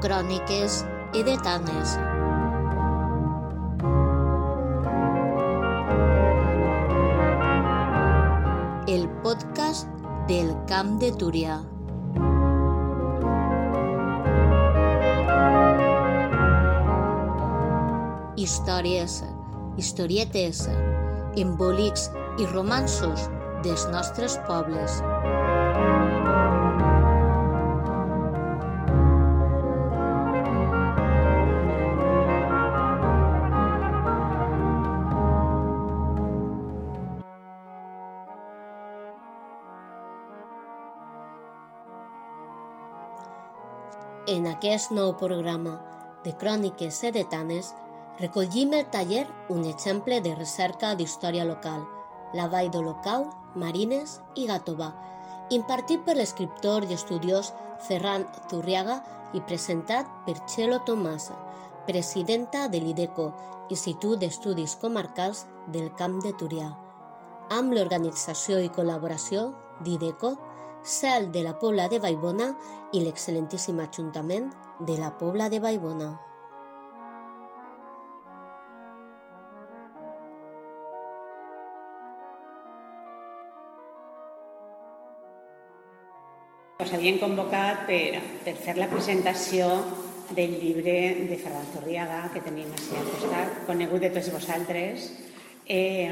Cròniques edetanes. El podcast del Camp de Túria. Històries, historietes, embolics i romansos dels nostres pobles. Aquest nou programa de Cròniques Sedetanes recollim el taller un exemple de recerca d'història local, la Vall d'Olocau, Marines i Gàtova, impartit per l'escriptor i estudiós Ferran Zurriaga i presentat per Txelo Tomàs, presidenta de l'IDECO, Institut d'Estudis Comarcals del Camp de Túria, amb l'organització i col·laboració d'IDECO, Cel de la Pobla de Vallbona i l'excel·lentíssim Ajuntament de la Pobla de Vallbona. Us havien convocat per, per fer la presentació del llibre de Ferran Zorriaga, que tenim així al costat, conegut de tots vosaltres, eh,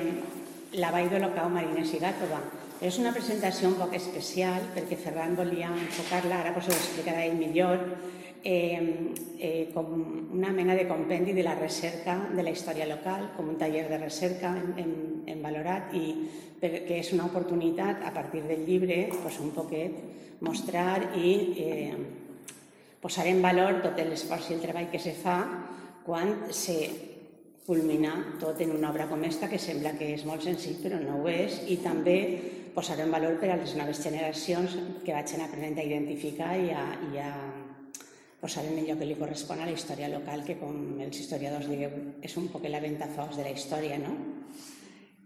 La Vall d'Olocau, Marines i Gàtova. És una presentació un poc especial perquè Ferran volia enfocar-la, ara pues ho explicarà ell millor, eh, eh, com una mena de compendi de la recerca de la història local, com un taller de recerca hem, hem, hem valorat i perquè és una oportunitat a partir del llibre pues, un poquet mostrar i eh, posar en valor tot l'esforç i el treball que se fa quan se culmina tot en una obra com esta que sembla que és molt senzill però no ho és i també posar en valor per a les noves generacions que vagin aprenent a identificar i a, i a posar en lloc que li correspon a la història local que com els historiadors digueu és un poc la ventafocs de la història, no?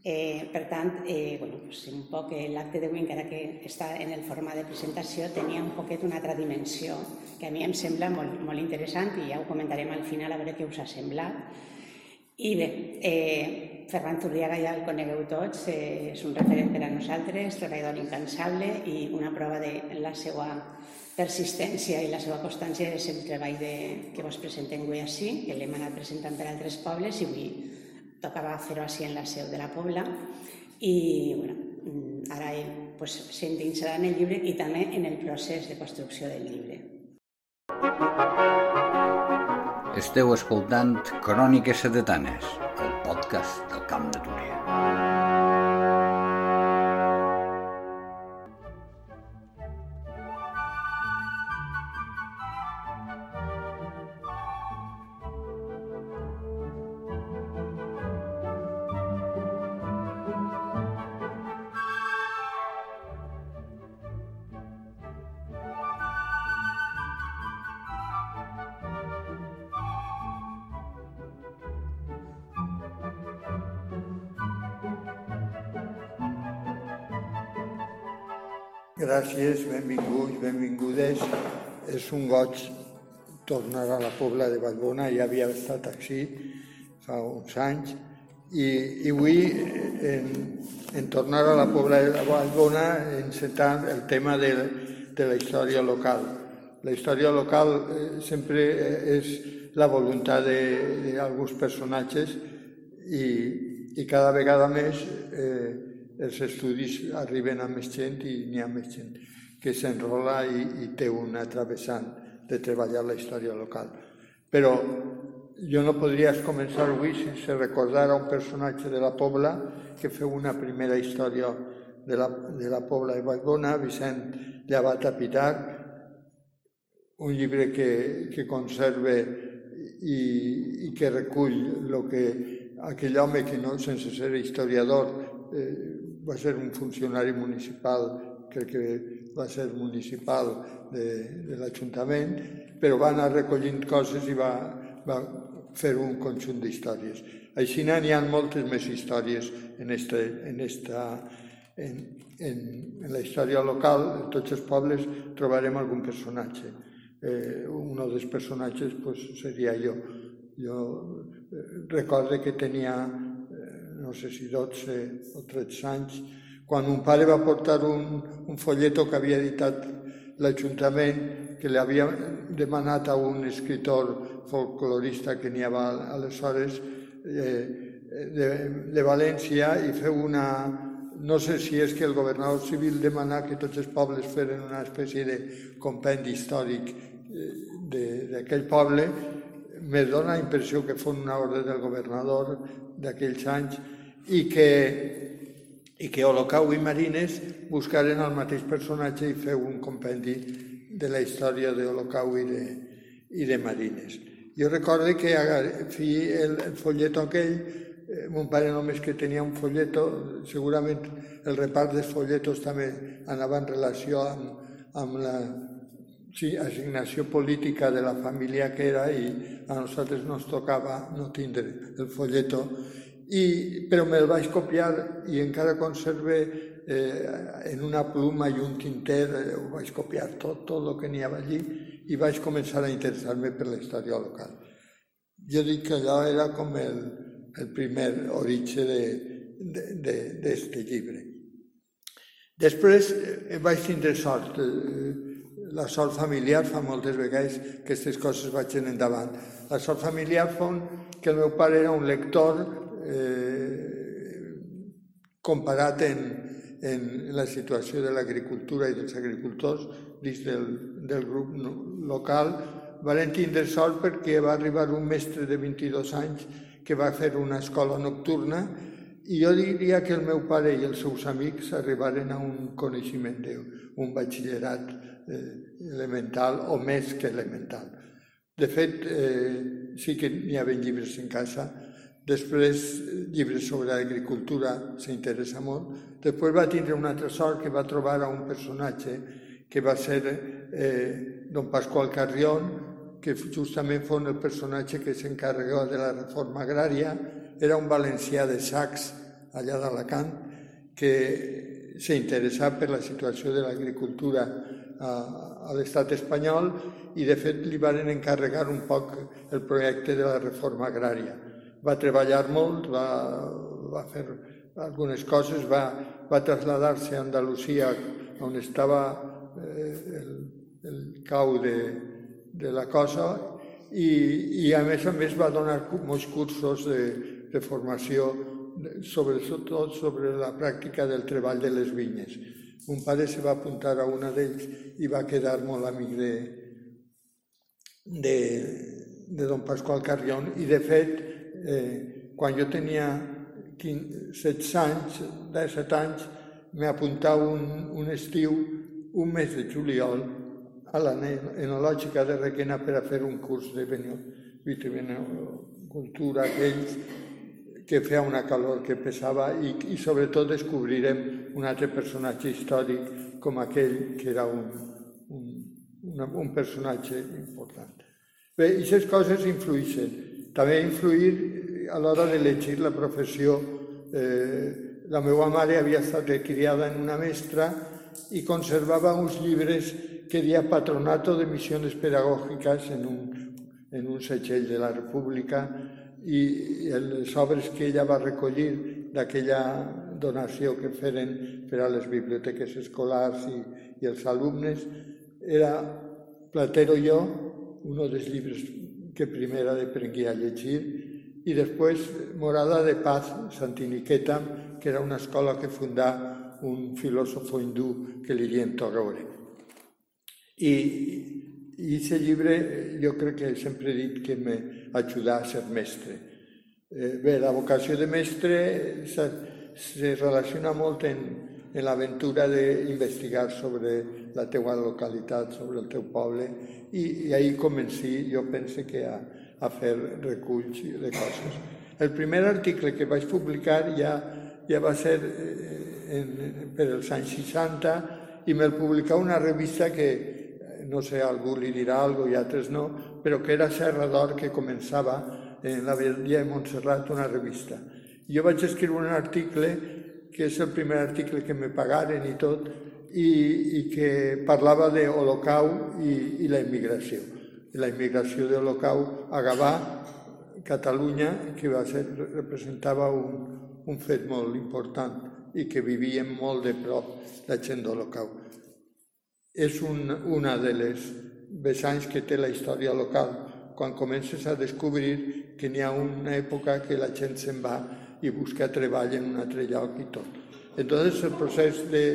Eh, per tant, eh, bueno, pues un poc l'acte d'avui, encara que està en el format de presentació, tenia un poquet una altra dimensió que a mi em sembla molt, molt interessant i ja ho comentarem al final a veure què us ha semblat i bé, eh, Ferran Turriaga ja el conegueu tots, eh, és un referent per a nosaltres, treballador incansable i una prova de la seva persistència i la seva constància és el treball de, que vos presentem avui així, que l'hem anat presentant per altres pobles i avui tocava fer-ho així en la seu de la Pobla i bueno, ara ell pues, s'endinsarà en el llibre i també en el procés de construcció del llibre. Esteu escoltant Cròniques Sedetanes, el podcast del Camp de Gràcies, benvinguts, benvingudes. És un goig tornar a la Pobla de Vallbona, ja havia estat així fa uns anys, i, i avui en, en tornar a la Pobla de Vallbona encetar el tema de, de la història local. La història local eh, sempre és la voluntat d'alguns personatges i, i cada vegada més eh, els estudis arriben a més gent i n'hi ha més gent que s'enrola i, i té un travessant de treballar la història local. Però jo no podries començar avui sense recordar a un personatge de la Pobla que feu una primera història de la, de la Pobla de Vallbona, Vicent Llevat Pitar, un llibre que, que conserve i, i que recull el que aquell home que no, sense ser historiador eh, va ser un funcionari municipal, crec que va ser municipal de, de l'Ajuntament, però va anar recollint coses i va, va fer un conjunt d'històries. Així n'hi ha moltes més històries en, este, en, esta, en, en, en la història local, en tots els pobles trobarem algun personatge. eh, un dels personatges pues, seria jo. Jo eh, recorde que tenia, no sé si 12 o 13 anys, quan un pare va portar un, un folleto que havia editat l'Ajuntament, que li havia demanat a un escritor folclorista que n'hi havia aleshores, eh, de, de València i feu una, no sé si és que el governador civil demana que tots els pobles feren una espècie de compendi històric eh, d'aquell poble, me dona la impressió que fos una ordre del governador d'aquells anys i que, i que Olocau i Marines buscaren el mateix personatge i feu un compendi de la història d'Olocau i, de, i de Marines. Jo recordo que fi el, el folleto aquell Eh, mon pare només que tenia un folleto, segurament el repart dels folletos també anava en relació amb, amb la sí, assignació política de la família que era i a nosaltres nos tocava no tindre el folleto, i, però me'l vaig copiar i encara conserve eh, en una pluma i un tinter, eh, ho vaig copiar tot, tot el que n'hi havia allí i vaig començar a interessar-me per la història local. Jo dic que allò era com el, el primer origen d'aquest llibre. Després eh, vaig tindre sort. Eh, la sort familiar fa moltes vegades que aquestes coses vagin endavant. La sort familiar fa que el meu pare era un lector eh, comparat en, en la situació de l'agricultura i dels agricultors dins del, del grup local. Van tindre sort perquè va arribar un mestre de 22 anys que va fer una escola nocturna i jo diria que el meu pare i els seus amics arribaren a un coneixement un batxillerat elemental o més que elemental. De fet, eh, sí que n'hi havia llibres en casa, després llibres sobre agricultura s'interessa molt, després va tindre una altra sort que va trobar a un personatge que va ser eh, don Pasqual Carrión, que justament fos el personatge que s'encarregava de la reforma agrària, era un valencià de Sacs, allà d'Alacant, que s'interessava per la situació de l'agricultura a, l'estat espanyol i de fet li van encarregar un poc el projecte de la reforma agrària. Va treballar molt, va, va fer algunes coses, va, va traslladar-se a Andalusia on estava eh, el, el cau de, de la cosa i, i a més a més va donar molts cursos de, de formació sobretot sobre la pràctica del treball de les vinyes. Un pare se va apuntar a una d'ells i va quedar molt amic de, de, de don Pasqual Carrión. I de fet eh, quan jo tenia 15, 16 anys, 17 anys, m'apuntava un, un estiu, un mes de juliol, a l'enològica de Requena per a fer un curs de vitivinicultura aquells que feia una calor que pesava i, i sobretot descobrirem un altre personatge històric com aquell que era un, un, una, un personatge important. Bé, aquestes coses influïxen. També influir a l'hora d'elegir la professió. Eh, la meva mare havia estat criada en una mestra i conservava uns llibres que dia Patronato de Misiones Pedagógicas en un, en un setxell de la República i les obres que ella va recollir d'aquella donació que feren per a les biblioteques escolars i, i els alumnes era Platero i jo, un dels llibres que primer aprengué a llegir, i després Morada de Paz Santiniqueta, que era una escola que fundà un filòsofo hindú que li dient Tagore. I, i aquest llibre jo crec que sempre he dit que m'ajuda a ser mestre. Eh, bé, la vocació de mestre se, se relaciona molt en, en l'aventura d'investigar sobre la teua localitat, sobre el teu poble, i, i ahir comenci, jo penso que a, a fer reculls de coses. El primer article que vaig publicar ja, ja va ser eh, en, per els anys 60 i me'l publicà una revista que no sé, algú li dirà alguna i altres no, però que era Serra d'Or que començava en la Vella de Montserrat una revista. Jo vaig escriure un article, que és el primer article que me pagaren i tot, i, i que parlava de Holocau i, i la immigració. La immigració de Holocau a Gavà, Catalunya, que va ser, representava un, un fet molt important i que vivien molt de prop la gent d'Holocau. És un, una de les vessants que té la història local, quan comences a descobrir que n'hi ha una època que la gent se'n va i busca treball en un altre lloc i tot. Entonces el procés de,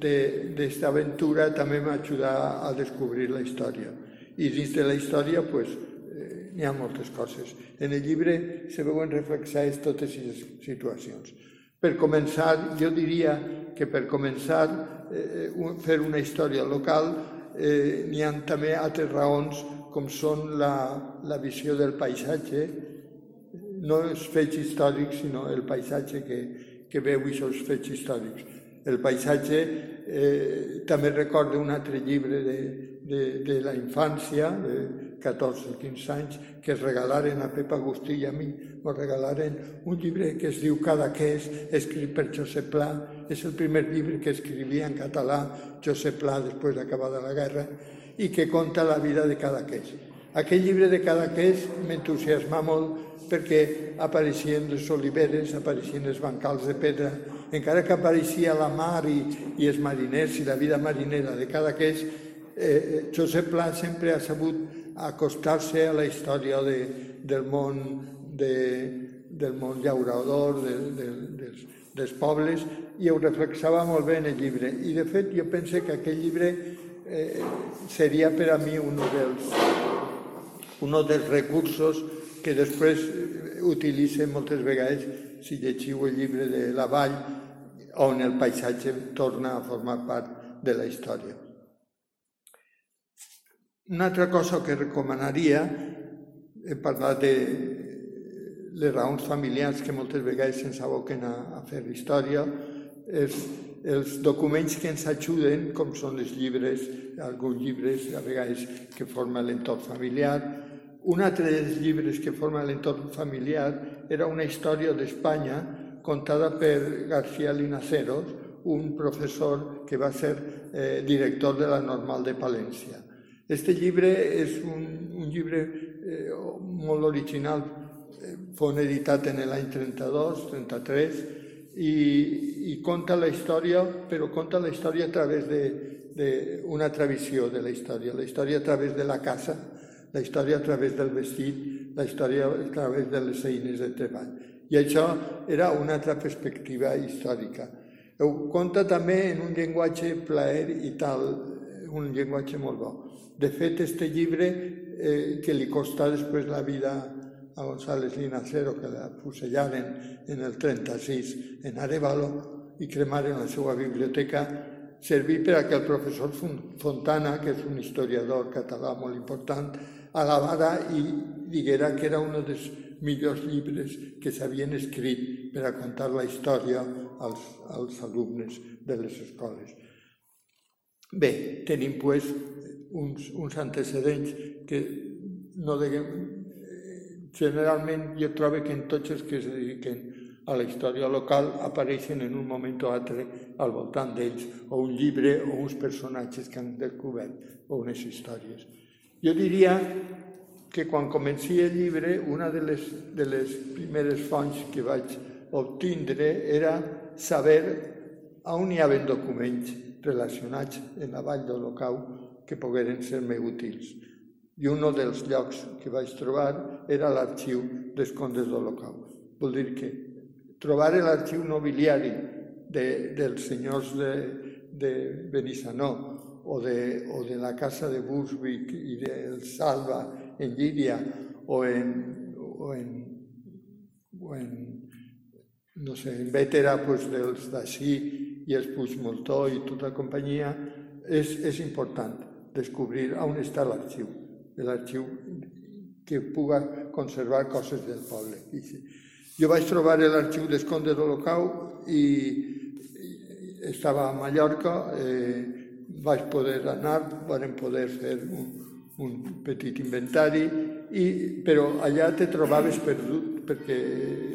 d'esta aventura també m'ha ajudat a descobrir la història. I dins de la història, pues, eh, n'hi ha moltes coses. En el llibre se veuen reflexades totes les situacions. Per començar, jo diria que per començar eh, fer una història local eh, n'hi ha també altres raons com són la, la visió del paisatge, no els fets històrics, sinó el paisatge que, que veu aquests fets històrics. El paisatge eh, també recorda un altre llibre de, de, de la infància, de 14 o 15 anys, que es regalaren a Pep Agustí i a mi, ens regalaren un llibre que es diu Cadaqués, escrit per Josep Pla. És el primer llibre que escrivia en català Josep Pla després d'acabada la guerra i que conta la vida de Cadaqués. Aquell llibre de Cadaqués m'entusiasma molt perquè apareixien les oliveres, apareixien els bancals de pedra, encara que apareixia la mar i, i els mariners i la vida marinera de cada queix, eh, eh, Josep Pla sempre ha sabut acostar-se a la història de, del món de, del món llaurador, de, de, dels, dels pobles, i ho reflexava molt bé en el llibre. I, de fet, jo penso que aquell llibre eh, seria per a mi un dels, un dels recursos que després utilitzo moltes vegades si llegiu el llibre de la Vall on el paisatge torna a formar part de la història. Una altra cosa que recomanaria, he parlat de les raons familiars que moltes vegades ens aboquen a, a fer història, és els documents que ens ajuden, com són els llibres, alguns llibres a vegades que formen l'entorn familiar. Un altre dels llibres que forma l'entorn familiar era una història d'Espanya contada per García Linaceros, un professor que va ser eh, director de la Normal de Palència. Este llibre és un, un llibre eh, molt original, eh, fou editat en l'any 32, 33, i, i conta la història, però conta la història a través d'una tradició de la història, la història a través de la casa, la història a través del vestit, la història a través de les eines de treball. I això era una altra perspectiva històrica. Ho conta també en un llenguatge plaer i tal, un llenguatge molt bo. De fet, este llibre, eh, que li costà després la vida a González Linacero, que la fusellaren en el 36 en Arevalo i cremaren la seva biblioteca, serví per a que el professor Fontana, que és un historiador català molt important, alabara i diguera que era un dels millors llibres que s'havien escrit per a contar la història als, als alumnes de les escoles. Bé, tenim pues, uns, uns antecedents que no deguem... Generalment jo trobo que en tots els que es dediquen a la història local apareixen en un moment o altre al voltant d'ells, o un llibre o uns personatges que han descobert o unes històries. Jo diria que quan comenci el llibre, una de les, de les primeres fonts que vaig obtindre era saber on hi havia documents relacionats en la vall d'Holocau que pogueren ser-me útils. I un dels llocs que vaig trobar era l'arxiu dels condes d'Holocau. Vol dir que trobar l'arxiu nobiliari de, dels senyors de, de Benissanó o de, o de la casa de Burswick i del Salva en Llíria o en, o en, o en no sé, en Vétera pues, dels d'ací i els Puigmoltó i tota la companyia, és, és important descobrir on està l'arxiu, l'arxiu que puga conservar coses del poble. Jo vaig trobar l'arxiu del Conde d'Holocau i estava a Mallorca, eh, vaig poder anar, vam poder fer un, un petit inventari, i, però allà te trobaves perdut perquè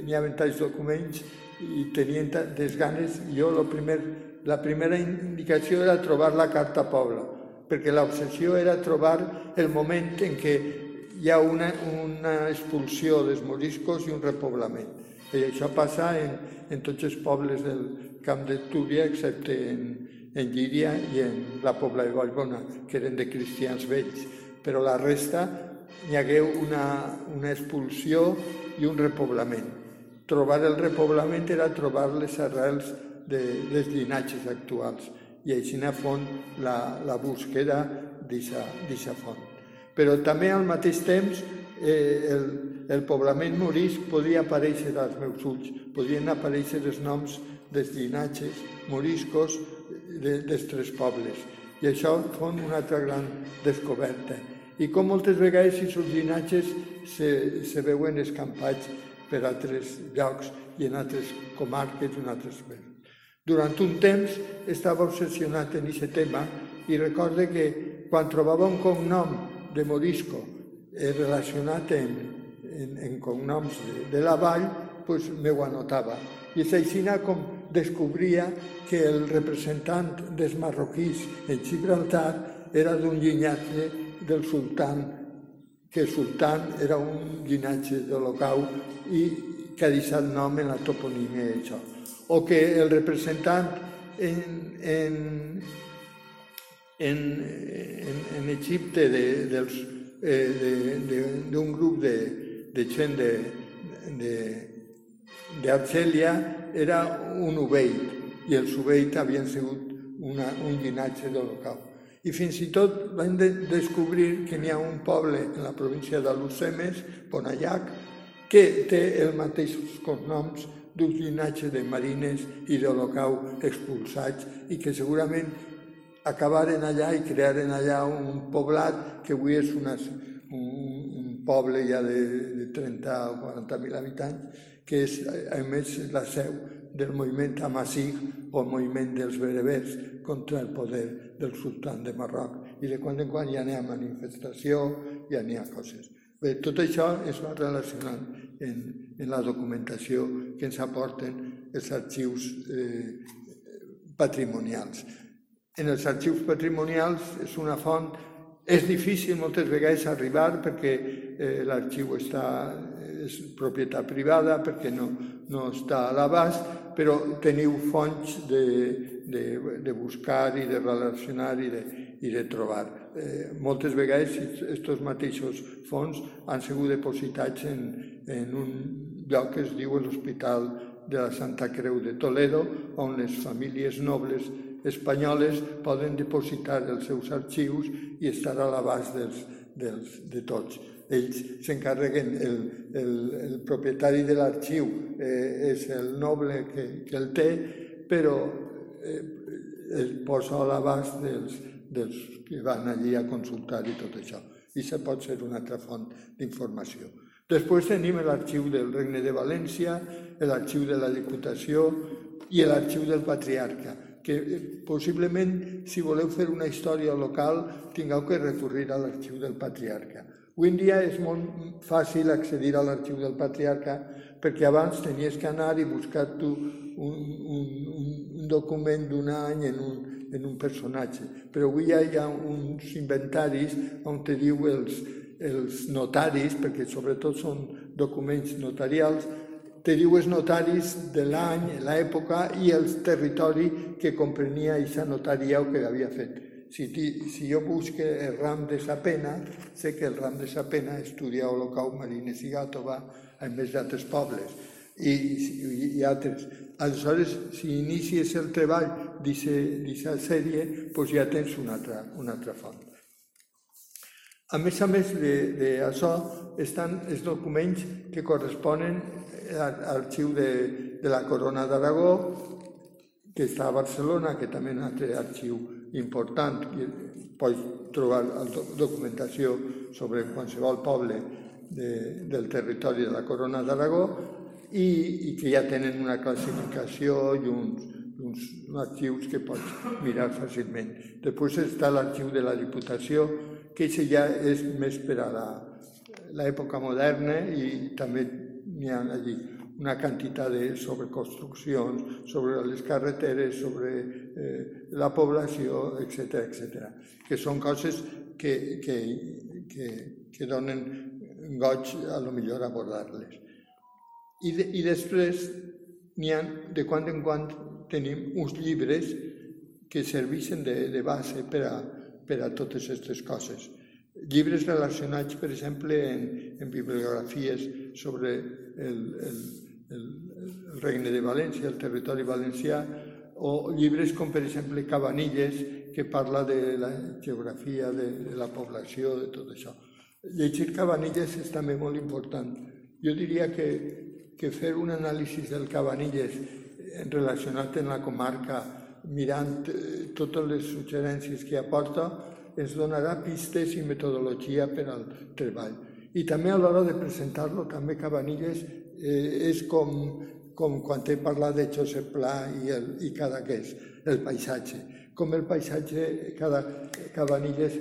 n'hi havia tants documents i tenien tantes ganes. Jo el primer la primera indicació era trobar la carta pobla, perquè l'obsessió era trobar el moment en què hi ha una, una expulsió dels moriscos i un repoblament. I això passa en, en tots els pobles del camp de Túria, excepte en, en Llíria i en la Pobla de Vallbona, que eren de cristians vells. Però la resta hi hagué una, una expulsió i un repoblament. Trobar el repoblament era trobar les arrels de, dels llinatges actuals i així a font la, la búsqueda d'aquesta font. Però també al mateix temps eh, el, el poblament morisc podia aparèixer als meus ulls, podien aparèixer els noms dels llinatges moriscos de, dels tres pobles. I això fon una altra gran descoberta. I com moltes vegades aquests llinatges se, se veuen escampats per altres llocs i en altres comarques i en altres països. Durant un temps estava obsessionat en aquest tema i recorde que quan trobava un cognom de Morisco eh, relacionat en, en, en cognoms de, de la vall, pues, me ho anotava. I és així com descobria que el representant dels marroquís en Gibraltar era d'un llinatge del sultan, que sultan era un llinatge de l'Ocau i que ha deixat nom en la toponímia d'això o que el representant en, en, en, en, en Egipte de, eh, d'un de, de, grup de, de gent de, de, d'Argèlia era un Ubeid i els Ubeid havien sigut una, un llinatge d'Holocau. I fins i tot vam de descobrir que n'hi ha un poble en la província de Lucemes, Ponallac, que té els mateixos cognoms d'un llinatge de marines i d'holocau expulsats i que segurament acabaren allà i crearen allà un poblat que avui és una, un, un poble ja de, de 30 o 40 mil habitants, que és a més la seu del moviment Amasig o el moviment dels berebers contra el poder del sultan de Marroc. I de quan en quan ja n'hi ha manifestació, ja n'hi ha coses. Bé, tot això es va relacionant en, en la documentació que ens aporten els arxius eh, patrimonials. En els arxius patrimonials és una font, és difícil moltes vegades arribar perquè eh, l'arxiu està és propietat privada, perquè no, no està a l'abast, però teniu fonts de, de, de buscar i de relacionar i de, i de trobar. Eh, moltes vegades aquests mateixos fons han sigut depositats en, en un lloc que es diu l'Hospital de la Santa Creu de Toledo, on les famílies nobles espanyoles poden depositar els seus arxius i estar a l'abast dels, dels, de tots. Ells s'encarreguen, el, el, el propietari de l'arxiu eh, és el noble que, que el té, però eh, es posa a l'abast dels, dels que van allí a consultar i tot això. I se pot ser una altra font d'informació. Després tenim l'arxiu del Regne de València, l'arxiu de la Diputació i l'arxiu del Patriarca, que eh, possiblement, si voleu fer una història local, tingueu que recurrir a l'arxiu del Patriarca. Avui en dia és molt fàcil accedir a l'arxiu del Patriarca perquè abans tenies que anar i buscar tu un, un, un document d'un any en un, en un personatge. Però avui ja hi ha uns inventaris on te diu els, els notaris, perquè sobretot són documents notarials, te diu els notaris de l'any, l'època i el territori que comprenia aquesta notaria o que havia fet. Si, si jo busque el ram de Sapena, sé que el ram de Sapena estudia Holocau Marines i Gàtova, a més d'altres pobles i, i, i altres. Aleshores, si inicies el treball d'aquesta sèrie, doncs ja tens una altra, una altra font. A més a més d'això, estan els documents que corresponen a l'arxiu de, de la Corona d'Aragó, que està a Barcelona, que també és un altre arxiu important, pots trobar documentació sobre qualsevol poble de, del territori de la Corona d'Aragó, i, i que ja tenen una classificació i uns, uns arxius que pots mirar fàcilment. Després està l'arxiu de la Diputació, que ja és més per a l'època moderna i també n'hi ha allí una quantitat de sobreconstruccions sobre les carreteres, sobre eh, la població, etc etc. que són coses que, que, que, que donen goig a lo millor abordar-les. I, de, I després n'hi ha, de quan en quan tenim uns llibres que serveixen de, de base per a, per a totes aquestes coses. Llibres relacionats, per exemple, en, en bibliografies sobre el, el, el, el Regne de València, el territori valencià, o llibres com, per exemple, Cabanilles, que parla de la geografia, de, de la població, de tot això. Llegir Cabanilles és també molt important. Jo diria que, que fer un anàlisi del Cabanilles relacionat amb la comarca, mirant eh, totes les suggerències que aporta, ens donarà pistes i metodologia per al treball. I també a l'hora de presentar-lo, també Cabanilles eh, és com, com quan he parlat de Josep Pla i, el, i Cadaqués, el paisatge. Com el paisatge, cada Cabanilles,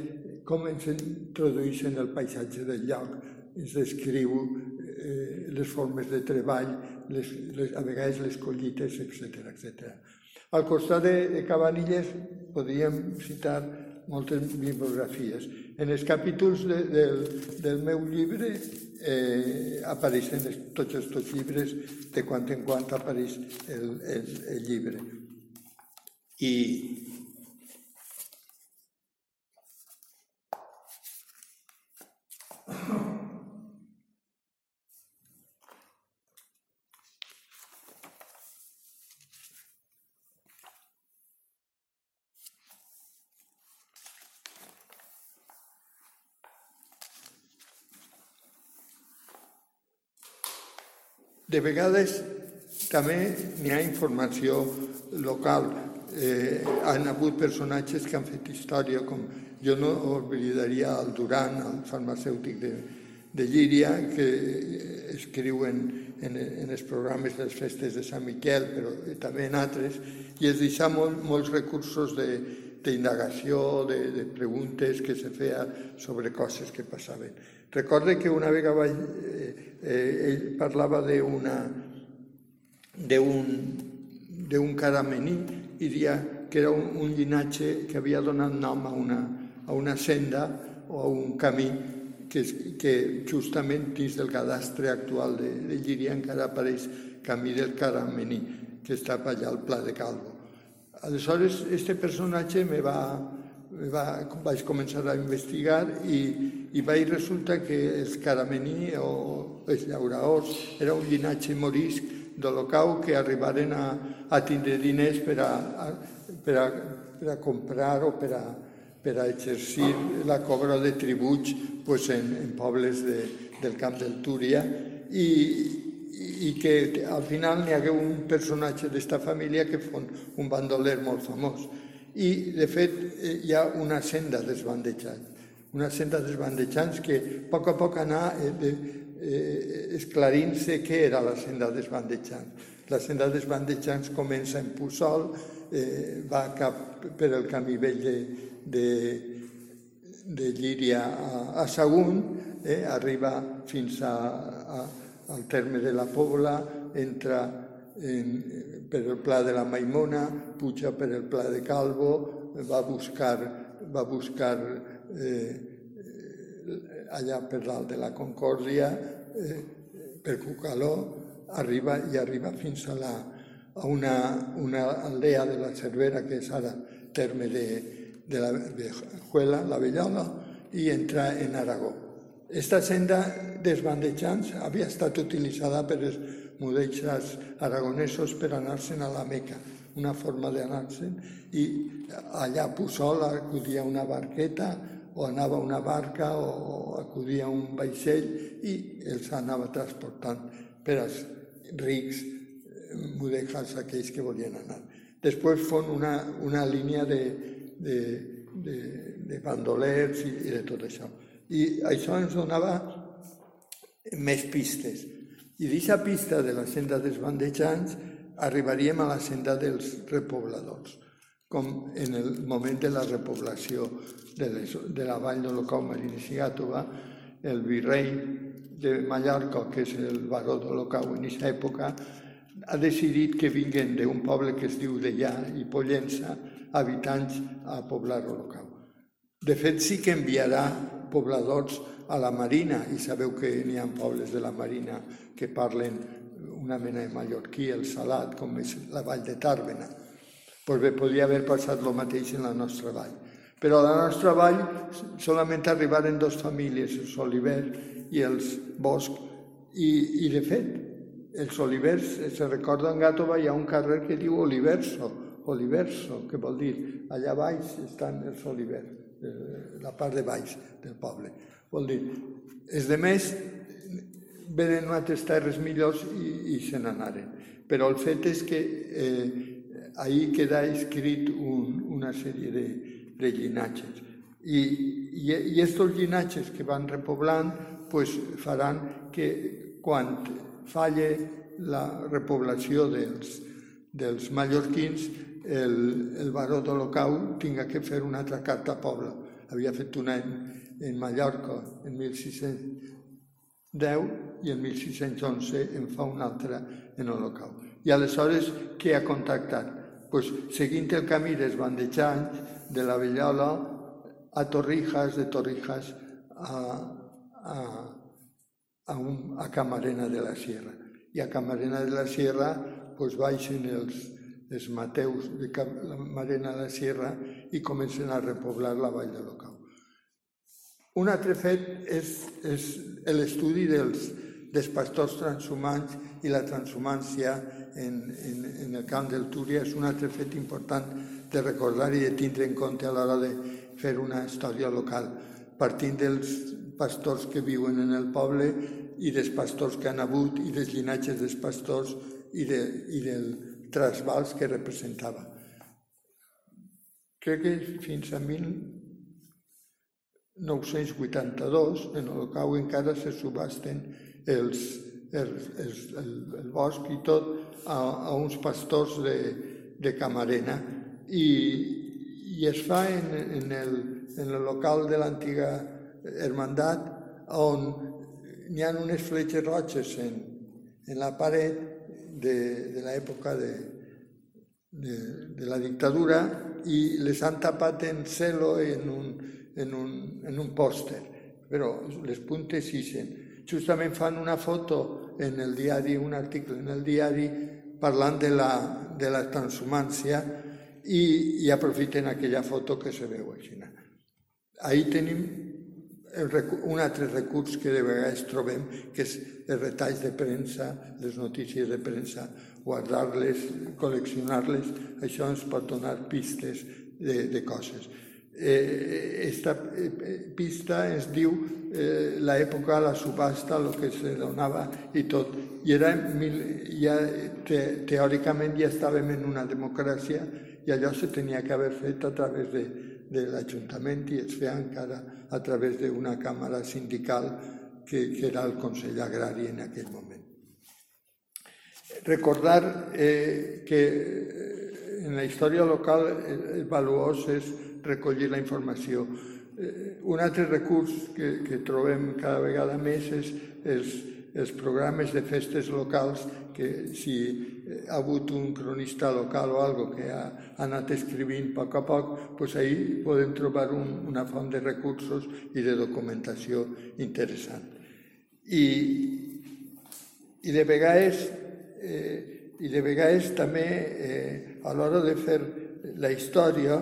com ens introdueix en el paisatge del lloc, ens descriu eh, les formes de treball, les, les, a vegades les collites, etc etc. Al costat de, de Cabanilles podríem citar moltes bibliografies. En els capítols de, del, del meu llibre eh, apareixen tots aquests llibres, de quan en quan apareix el, el, el llibre. I De vegades també n'hi ha informació local. Eh, han hagut personatges que han fet història, com jo no oblidaria el Duran, el farmacèutic de, de Llíria, que escriuen en, en els programes de les festes de Sant Miquel, però també en altres, i es deixa molt, molts recursos de, d'indagació, de, de preguntes que se feia sobre coses que passaven. Recorde que una vegada eh, eh, ell parlava d'un caramení i dia que era un, un llinatge que havia donat nom a una, a una senda o a un camí que, que justament dins del cadastre actual de, de Llíria encara apareix camí del caramení, que està allà al Pla de Calvo. Aleshores, este personatge me va, va, vaig començar a investigar i, i vaig resulta que els caramení o els llauraors era un llinatge morisc d'Holocau que arribaren a, a tindre diners per a, a, per a, per a comprar o per a, per a exercir la cobra de tributs pues, en, en pobles de, del camp del Túria i, i que al final n'hi hagué un personatge d'esta família que fon un bandoler molt famós. I, de fet, eh, hi ha una senda desbandejant, una senda desbandejant que a poc a poc anà eh, eh, esclarint-se què era la senda desbandejant. La senda desbandejant comença en Puçol, eh, va cap per el camí vell de, de, de Llíria a, a Sagunt, eh, arriba fins a, a, al terme de la Pobla, entra en, per el Pla de la Maimona, puja per el Pla de Calvo, va buscar, va buscar eh, allà per dalt de la Concòrdia, eh, per Cucaló, arriba i arriba fins a, la, a una, una aldea de la Cervera, que és ara terme de, de la Vejuela, la Bellola, i entra en Aragó. Esta senda desbandejants havia estat utilitzada per els mudeixes aragonesos per anar-se'n a la Meca, una forma d'anar-se'n, i allà a Puçol acudia una barqueta o anava una barca o acudia un vaixell i els anava transportant per als rics eh, mudejas aquells que volien anar. Després fon una, una línia de, de, de, de bandolers i, i de tot això. I això ens donava més pistes. I d'aquesta pista de la senda dels bandejants arribaríem a la senda dels repobladors, com en el moment de la repoblació de, les, de la vall d'Olocau Marín i Sigàtova, el virrei de Mallorca, que és el baró de l'Ocau en aquesta època, ha decidit que vinguin d'un poble que es diu Dellà i Pollença habitants a poblar l'Ocau. De fet, sí que enviarà pobladors a la Marina, i sabeu que n'hi ha pobles de la Marina que parlen una mena de mallorquí, el salat, com és la vall de Tàrbena. Pues bé, podria haver passat el mateix en la nostra vall. Però a la nostra vall solament arribaren dos famílies, els Oliver i els Bosch, i, i de fet, els olivers, se recorda en Gàtova, hi ha un carrer que diu Oliverso, Oliverso, que vol dir allà baix estan els olivers, eh, la part de baix del poble. Vol dir, els de més venen altres terres millors i, i se n'anaren. Però el fet és que eh, ahir queda escrit un, una sèrie de, de llinatges. I, i, i estos llinatges que van repoblant pues, faran que quan falle la repoblació dels, dels mallorquins, el, el baró d'Olocau tinga que fer una altra carta a poble. Havia fet una en, en Mallorca en 1600 10 i en 1611 en fa una altra en Holocau. I aleshores què ha contactat? Pues, seguint el camí dels bandejants de la Vellola a Torrijas, de Torrijas a, a, a, un, a Camarena de la Sierra. I a Camarena de la Sierra pues, baixen els, els Mateus de Camarena de la Sierra i comencen a repoblar la vall de l'Ocau. Un altre fet és, és l'estudi dels, dels pastors transhumants i la transhumància en, en, en el camp del Túria és un altre fet important de recordar i de tindre en compte a l'hora de fer una història local, partint dels pastors que viuen en el poble i dels pastors que han hagut i dels llinatges dels pastors i, de, i del trasbals que representava. Crec que fins a 982, en Olocau encara se subasten els, els, els, el, el bosc i tot a, a uns pastors de, de Camarena i, i es fa en, en, el, en el local de l'antiga hermandat on n'hi ha unes fletxes roges en, en la paret de, de l'època de, de, de la dictadura i les han tapat en celo en un, en un, en un pòster, però les puntes ixen. Justament fan una foto en el diari, un article en el diari, parlant de la, de la transhumància i, i aprofiten aquella foto que se veu així. Ahí tenim el, un altre recurs que de vegades trobem, que és els retalls de premsa, les notícies de premsa, guardar-les, col·leccionar-les, això ens pot donar pistes de, de coses. Eh, esta eh, pista es diu eh, l'època, la subhasta, el que se donava i tot. I era, ja, te, teòricament ja estàvem en una democràcia i allò se tenia que haver fet a través de, de l'Ajuntament i es a través d'una càmera sindical que, que era el Consell Agrari en aquell moment. Recordar eh, que en la història local el valuós és recollir la informació. Eh, un altre recurs que, que trobem cada vegada més és els programes de festes locals que si ha hagut un cronista local o algo que ha anat escrivint a poc a poc, doncs ahir podem trobar un, una font de recursos i de documentació interessant. I, i de vegades, eh, i de vegades també eh, a l'hora de fer la història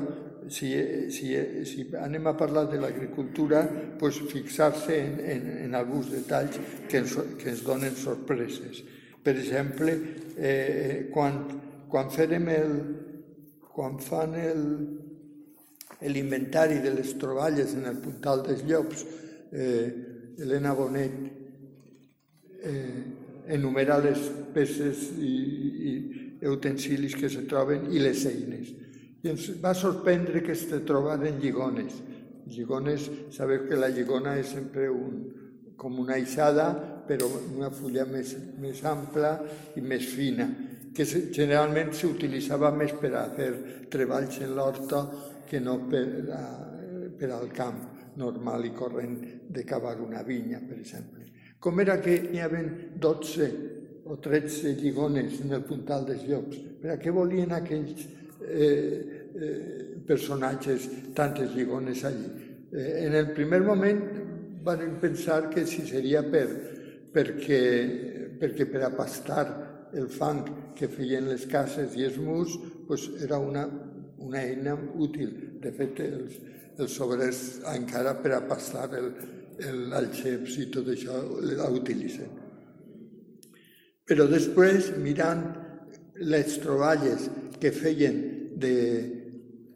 si, si, si anem a parlar de l'agricultura, pues fixar-se en, en, en alguns detalls que ens, que ens donen sorpreses. Per exemple, eh, quan, quan farem el, quan fan l'inventari de les troballes en el puntal dels llops, eh, Helena Bonet eh, enumera les peces i, i utensilis que se troben i les eines i ens va sorprendre que es trobaren lligones. Lligones, sabeu que la lligona és sempre un, com una aixada, però una fulla més, més ampla i més fina, que generalment s'utilitzava més per a fer treballs en l'horta que no per, a, per al camp normal i corrent de cavar una vinya, per exemple. Com era que n'hi havia 12 o 13 lligones en el puntal dels llocs? Per a què volien aquells eh, eh, personatges tantes lligones allí? Eh, en el primer moment van pensar que si seria per, perquè, perquè per a pastar el fang que feien les cases i els murs pues era una, una eina útil. De fet, els, els obrers encara per a pastar el, l'alceps i tot això la utilitzen. Però després, mirant les troballes que feien de,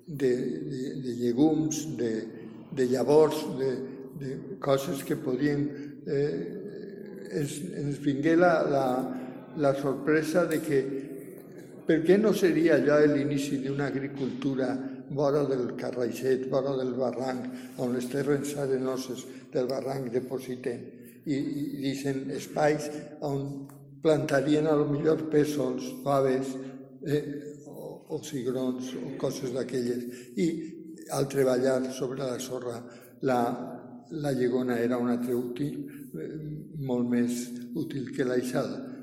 de, de, de llegums, de, de llavors, de, de coses que podien... Eh, ens, ens vingué la, la, la sorpresa de que per què no seria allò l'inici d'una agricultura vora del Carraixet, vora del barranc, on les terres arenoses del barranc depositen i, i deixen espais on plantarien a lo millor pèsols, faves eh, o, o cigrons o coses d'aquelles. I al treballar sobre la sorra la, la llegona era un altre útil, eh, molt més útil que l'aixada.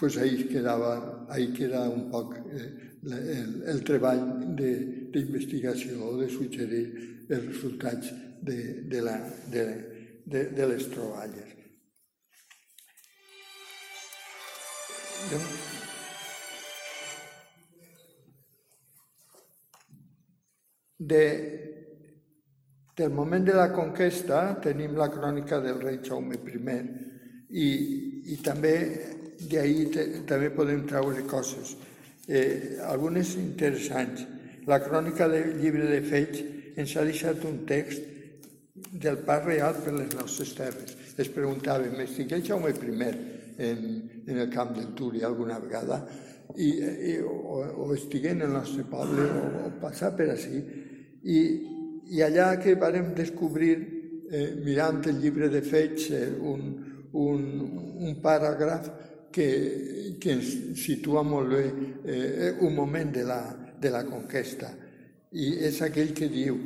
pues ahí quedava, ahí queda un poc eh, el, el treball d'investigació o de suggerir els resultats de, de, la, de, de, de les troballes. De, del moment de la conquesta tenim la crònica del rei Jaume I i, i també d'ahir també podem treure coses, eh, algunes interessants. La crònica del llibre de Feig ens ha deixat un text del pas real per les nostres terres. Es preguntàvem, estigué Jaume I en, en el camp del Túria alguna vegada i, i, o, o en el nostre poble o, o passar per així i, i allà que vàrem descobrir eh, mirant el llibre de Feig eh, un, un, un paràgraf que, que ens situa molt bé eh, un moment de la, de la conquesta. I és aquell que diu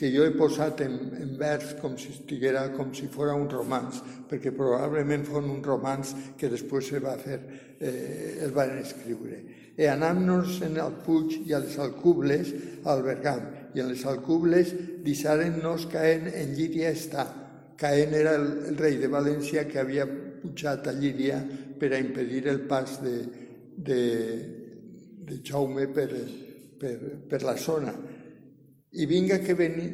que jo he posat en, en vers com si estiguera, com si fos un romanç, perquè probablement fos un romanç que després se va fer, eh, el van escriure. E anant-nos en el Puig i a les Alcubles, al Bergam, i en les Alcubles deixaren-nos caent en Llíria està. Caen era el, el rei de València que havia pujat a Llíria per a impedir el pas de, de, de Jaume per, per, per la zona i vinga que veni,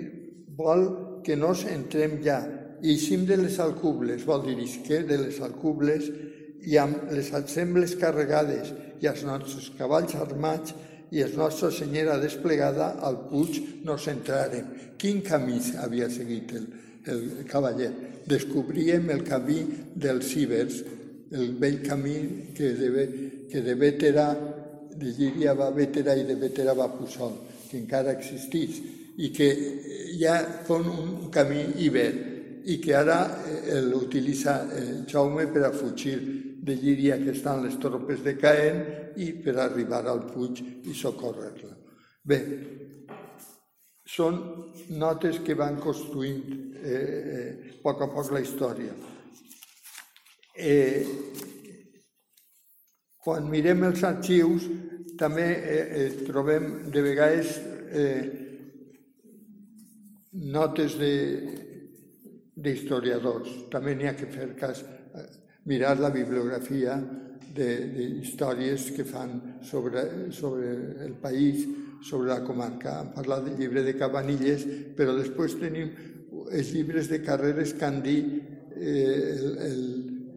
vol que nos entrem ja. I eixim de les alcubles, vol dir que de les alcubles i amb les assembles carregades i els nostres cavalls armats i els nostra senyera desplegada al Puig nos entrarem. Quin camí havia seguit el, el cavaller? Descobríem el camí dels cibers, el vell camí que de, que de Vétera, de Llíria va a Vétera i de Vétera va a que encara existís i que ja fa un camí ibèr i que ara eh, l'utilitza eh, Jaume per a fugir de Llíria que estan les tropes de Caen i per arribar al Puig i socórrer-la. Bé, són notes que van construint eh, eh, a poc a poc la història. Eh, quan mirem els arxius també eh, eh, trobem de vegades eh, notes d'historiadors. També n'hi ha que fer cas, eh, mirar la bibliografia d'històries que fan sobre, sobre el país, sobre la comarca. Han parlat del llibre de Cabanilles, però després tenim els llibres de carreres que han dit eh, el, el,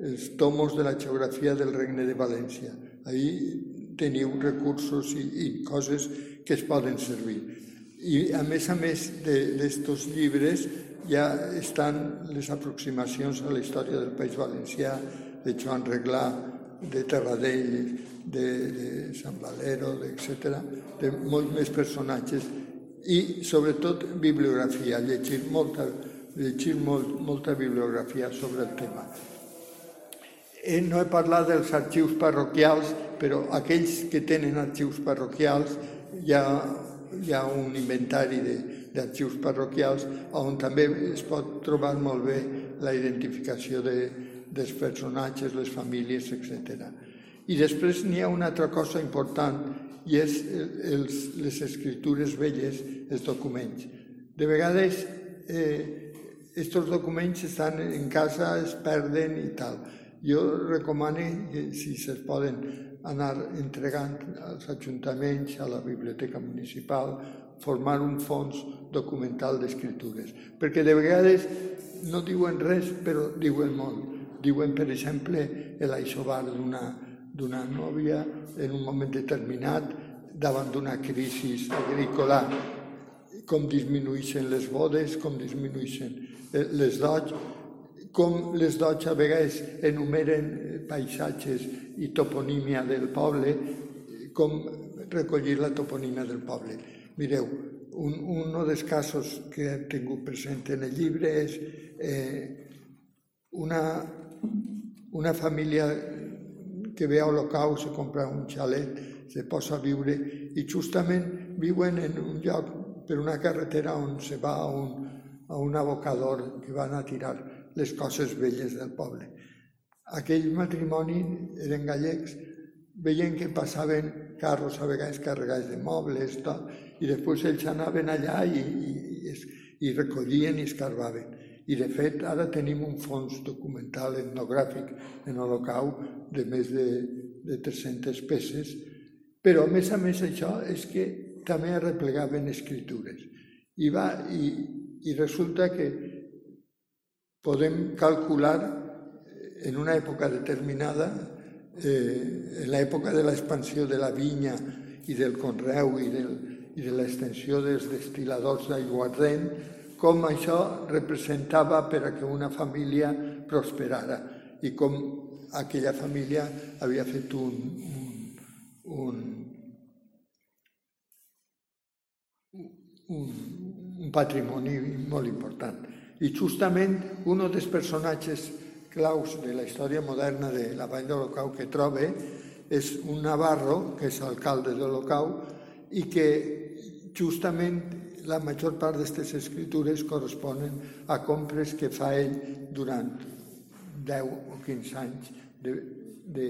els tomos de la geografia del Regne de València. Ahí teniu recursos i, i coses que es poden servir. I a més a més d'aquests llibres ja estan les aproximacions a la història del País Valencià, de Joan Reglà, de Terradell, de, de Sant Valero, etc., de molts més personatges i sobretot bibliografia, llegir molta, llegir molt, molta bibliografia sobre el tema. Eh, no he parlat dels arxius parroquials, però aquells que tenen arxius parroquials hi ha, hi ha un inventari d'arxius parroquials on també es pot trobar molt bé la identificació de, dels personatges, les famílies, etc. I després n'hi ha una altra cosa important i és els, les escritures velles, els documents. De vegades eh, documents estan en casa, es perden i tal. Jo recomano que si se poden anar entregant als ajuntaments, a la biblioteca municipal, formar un fons documental d'escritures. Perquè de vegades no diuen res, però diuen molt. Diuen, per exemple, l'aixobar d'una d'una nòvia en un moment determinat davant d'una crisi agrícola, com disminueixen les bodes, com disminueixen eh, les dots, com les dots a vegades enumeren paisatges i toponímia del poble, com recollir la toponímia del poble. Mireu, un, un dels casos que hem tingut present en el llibre és eh, una, una família que ve a Olocau, se compra un xalet, se posa a viure i justament viuen en un lloc per una carretera on se va a un, a un abocador que van a tirar les coses velles del poble. Aquell matrimoni eren gallecs, veien que passaven carros a vegades carregats de mobles, tot, i després ells anaven allà i, i, i recollien i escarbaven. I de fet ara tenim un fons documental etnogràfic en Holocau de més de, de 300 peces, però a més a més això és que també arreplegaven escritures. I, va, i, i resulta que podem calcular en una època determinada, eh, en l'època de l'expansió de la vinya i del conreu i del, i de l'extensió dels destiladors d'aiguardent, com això representava per a que una família prosperara i com aquella família havia fet un, un, un, un, un patrimoni molt important. I justament un dels personatges claus de la història moderna de la Vall d'Olocau que trobe és un navarro, que és alcalde d'Olocau, i que justament la major part d'aquestes escritures corresponen a compres que fa ell durant 10 o 15 anys de, de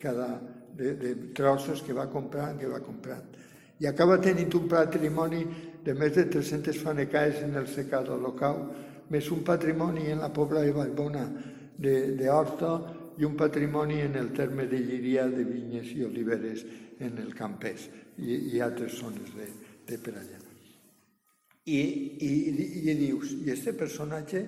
cada de, de trossos que va comprant, que va comprant. I acaba tenint un patrimoni de més de 300 fanecaes en el secador local, més un patrimoni en la pobla de Vallbona d'Horta i un patrimoni en el terme de Lliria de vinyes i oliveres en el Campès i, i altres zones de, de per allà. I, i, i dius, i este personatge,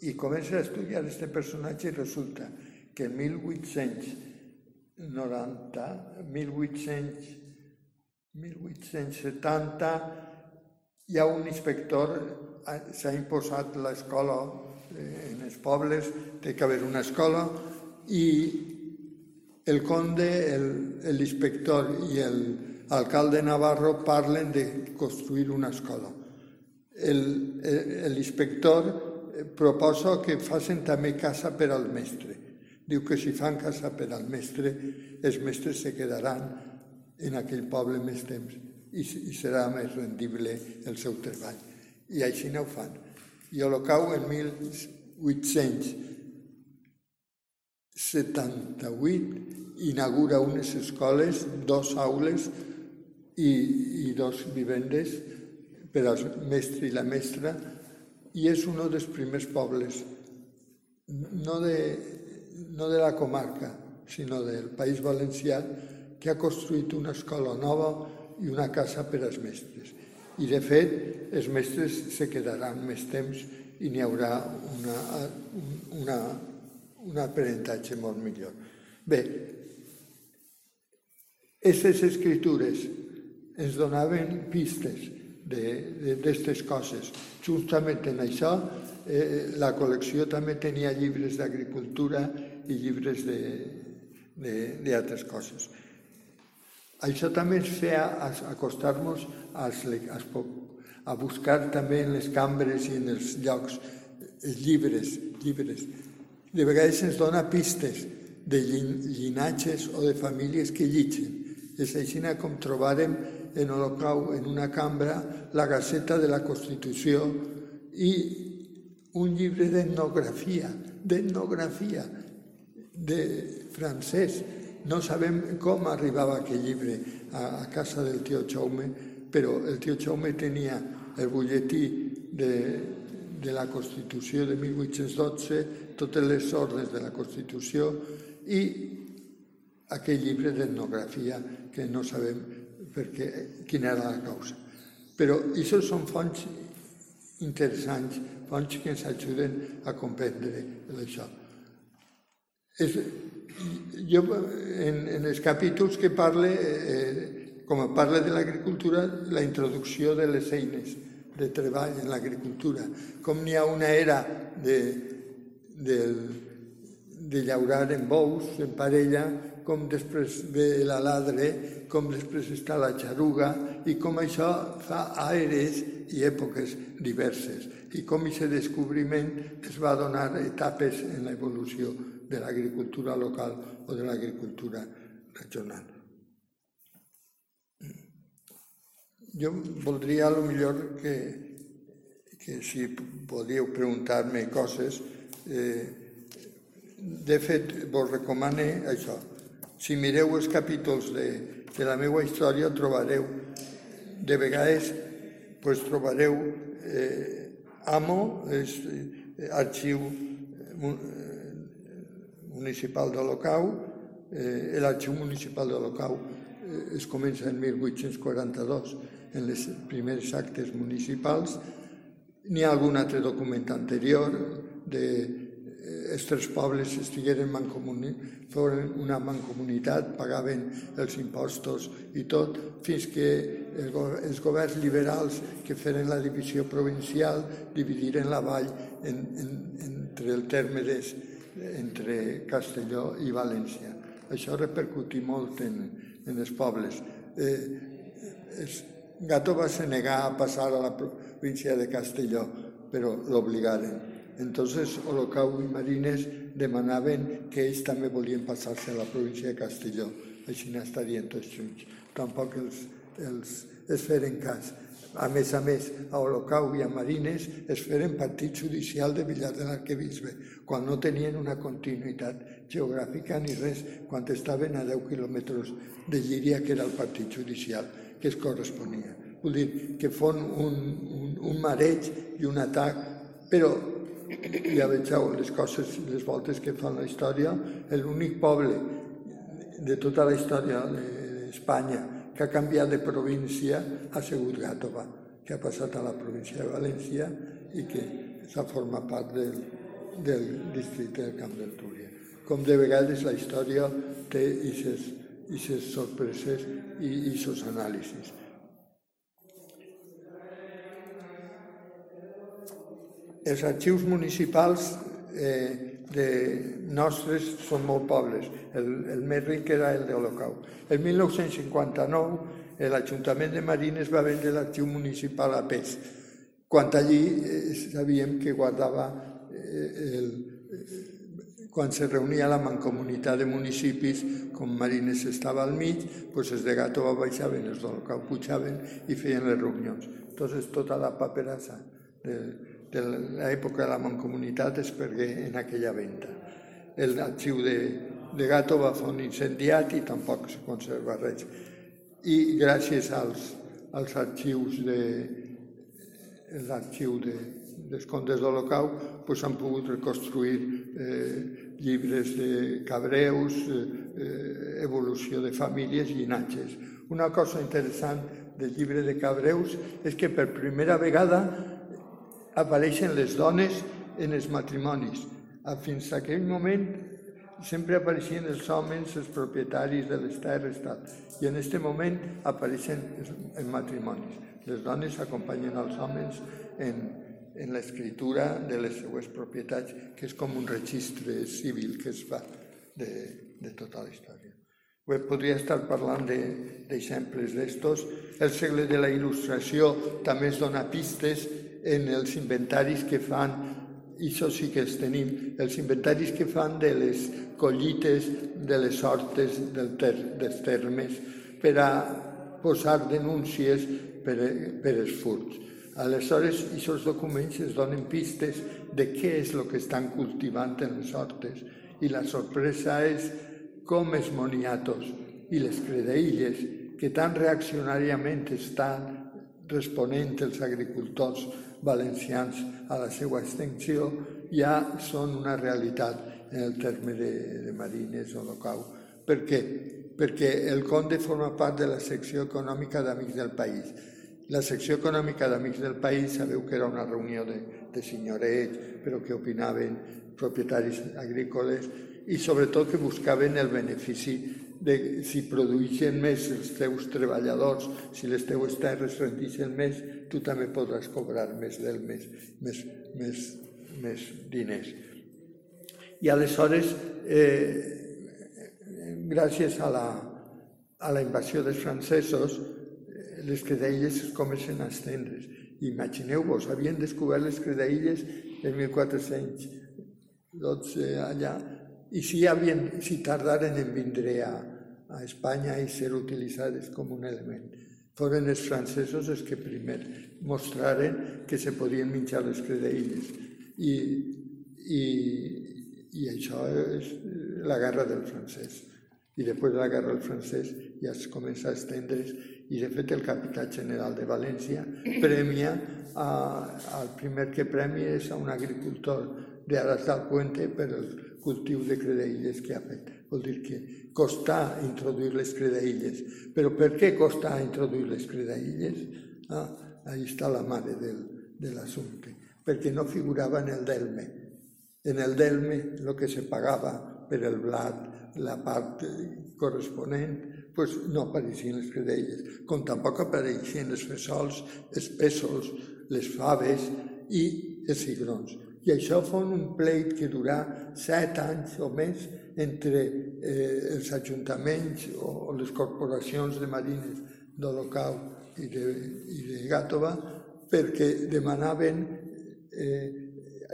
i comença a estudiar este personatge i resulta que en 1890, 1800, 1870, hi ha un inspector, s'ha imposat l'escola eh, en els pobles, té que haver una escola, i el conde, l'inspector i el, alcalde Navarro parlen de construir una escola. L'inspector eh, proposa que facin també casa per al mestre. Diu que si fan casa per al mestre, els mestres se quedaran en aquell poble més temps i, i serà més rendible el seu treball. I així no ho fan. I Holocau en 1878 inaugura unes escoles, dos aules, i, i dos vivendes per al mestre i la mestra i és un dels primers pobles no de, no de la comarca, sinó del País Valencià, que ha construït una escola nova i una casa per als mestres. I, de fet, els mestres se quedaran més temps i n'hi haurà una, una, un aprenentatge molt millor. Bé, aquestes escritures ens donaven pistes d'aquestes coses. Justament en això, eh, la col·lecció també tenia llibres d'agricultura i llibres d'altres coses. Això també ens feia acostar-nos a, buscar també en les cambres i en els llocs els llibres, llibres. De vegades ens dona pistes de llinatges o de famílies que llitgen. És així com trobarem en Holocau, en una cambra, la Gaceta de la Constitució i un llibre d'etnografia d'etnografia de francès. No sabem com arribava aquell llibre a, a casa del tio Jaume, però el tio Jaume tenia el butlletí de, de la Constitució de 1812, totes les ordres de la Constitució i aquell llibre d'etnografia que no sabem perquè, quina era la causa. Però això són fonts interessants, fonts que ens ajuden a comprendre això. És, jo, en, en els capítols que parle, eh, com a parla de l'agricultura, la introducció de les eines de treball en l'agricultura, com n'hi ha una era de, de, de llaurar en bous, en parella, com després ve la ladre, com després està la xaruga, i com això fa aires i èpoques diverses, i com aquest descobriment es va donar etapes en l'evolució de l'agricultura local o de l'agricultura regional. Jo voldria, a lo millor, que, que si podíeu preguntar-me coses, eh, de fet, vos recomane això, si mireu els capítols de, de la meva història trobareu, de vegades pues, trobareu eh, AMO, és eh, arxiu municipal de l'Ocau, eh, l'arxiu municipal de l'Ocau eh, es comença en 1842 en les primeres actes municipals. N'hi ha algun altre document anterior de els tres pobles estigueren foren una mancomunitat, pagaven els impostos i tot, fins que els governs liberals que feren la divisió provincial dividiren la vall en, en, entre el terme des, entre Castelló i València. Això repercutí molt en, en els pobles. Eh, es, Gato va ser negar a passar a la província de Castelló, però l'obligaren Entonces Olocau i Marines demanaven que ells també volien passar-se a la província de Castelló, així n'estarien tots junts. Tampoc els, els, es feren cas. A més a més, a Olocau i a Marines es feren partit judicial de Villar de l'Arquebisbe, quan no tenien una continuïtat geogràfica ni res, quan estaven a 10 quilòmetres de Llíria, que era el partit judicial que es corresponia. Vull dir que fon un, un, un mareig i un atac, però ja vegeu les coses, les voltes que fan la història, l'únic poble de tota la història d'Espanya que ha canviat de província ha sigut Gàtova, que ha passat a la província de València i que s'ha format part del, del districte del Camp del Túria. Com de vegades la història té aquestes sorpreses i aquests anàlisis. els arxius municipals eh, de nostres són molt pobles. El, el més ric era el d'Holocau. El 1959 l'Ajuntament de Marines va vendre l'arxiu municipal a PES, quan allí eh, sabíem que guardava eh, el, eh, quan se reunia la mancomunitat de municipis, com Marines estava al mig, doncs els de Gàtova baixaven, els d'Holocau pujaven i feien les reunions. Entonces tota la paperassa de, de l'època de la mancomunitat es pergué en aquella venda. L'arxiu de, de Gato va fer un incendiat i tampoc se conserva res. I gràcies als, als arxius de l'arxiu de, dels contes d'Holocau pues, han pogut reconstruir eh, llibres de cabreus, eh, evolució de famílies i llinatges. Una cosa interessant del llibre de cabreus és que per primera vegada apareixen les dones en els matrimonis. Fins a aquell moment sempre apareixien els homes, els propietaris de les terres, tal. i en aquest moment apareixen en matrimonis. Les dones acompanyen els homes en, en l'escriptura de les seues propietats, que és com un registre civil que es fa de, de tota la història. Podria estar parlant d'exemples de, d'estos. El segle de la il·lustració també es dona pistes en els inventaris que fan, i això sí que els tenim, els inventaris que fan de les collites, de les hortes del ter, dels termes, per a posar denúncies per, per els furts. Aleshores, aquests documents es donen pistes de què és el que estan cultivant en les hortes i la sorpresa és com els moniatos i les credeilles que tan reaccionàriament estan responent els agricultors valencians a la seva extensió ja són una realitat en el terme de, de Marines o Locau. Per què? Perquè el Conde forma part de la secció econòmica d'Amics del País. La secció econòmica d'Amics del País sabeu que era una reunió de, de senyorets, però que opinaven propietaris agrícoles i sobretot que buscaven el benefici de si produïssin més els teus treballadors, si les teues terres rendixen més, tu també podràs cobrar més del mes, més, més, més diners. I aleshores, eh, gràcies a la, a la invasió dels francesos, eh, les credeilles es comencen a estendre's. Imagineu-vos, havien descobert les credeilles en 1412 allà, i si, havien, si tardaren en vindre a, a Espanya i ser utilitzades com un element. Foren els francesos els que primer mostraren que se podien menjar les credeilles i, i, i això és la guerra del francès. I després de la guerra del francès ja es comença a estendre's i de fet el capità general de València premia a, al primer que premia és a un agricultor de Aras del Puente per el cultiu de credeilles que ha fet. Vol dir que costa introduir les credeilles. Però per què costa introduir les credeilles? Ah, ahí està la mare del, de l'assumpte. Perquè no figurava en el delme. En el delme el que se pagava per el blat, la part corresponent, pues no apareixien les credeilles, com tampoc apareixien els fesols, els pèsols, les faves i els cigrons. I això fon un pleit que durà set anys o més entre eh, els ajuntaments o les corporacions de marines d'Olocau i de, i de Gàtova perquè demanaven, eh,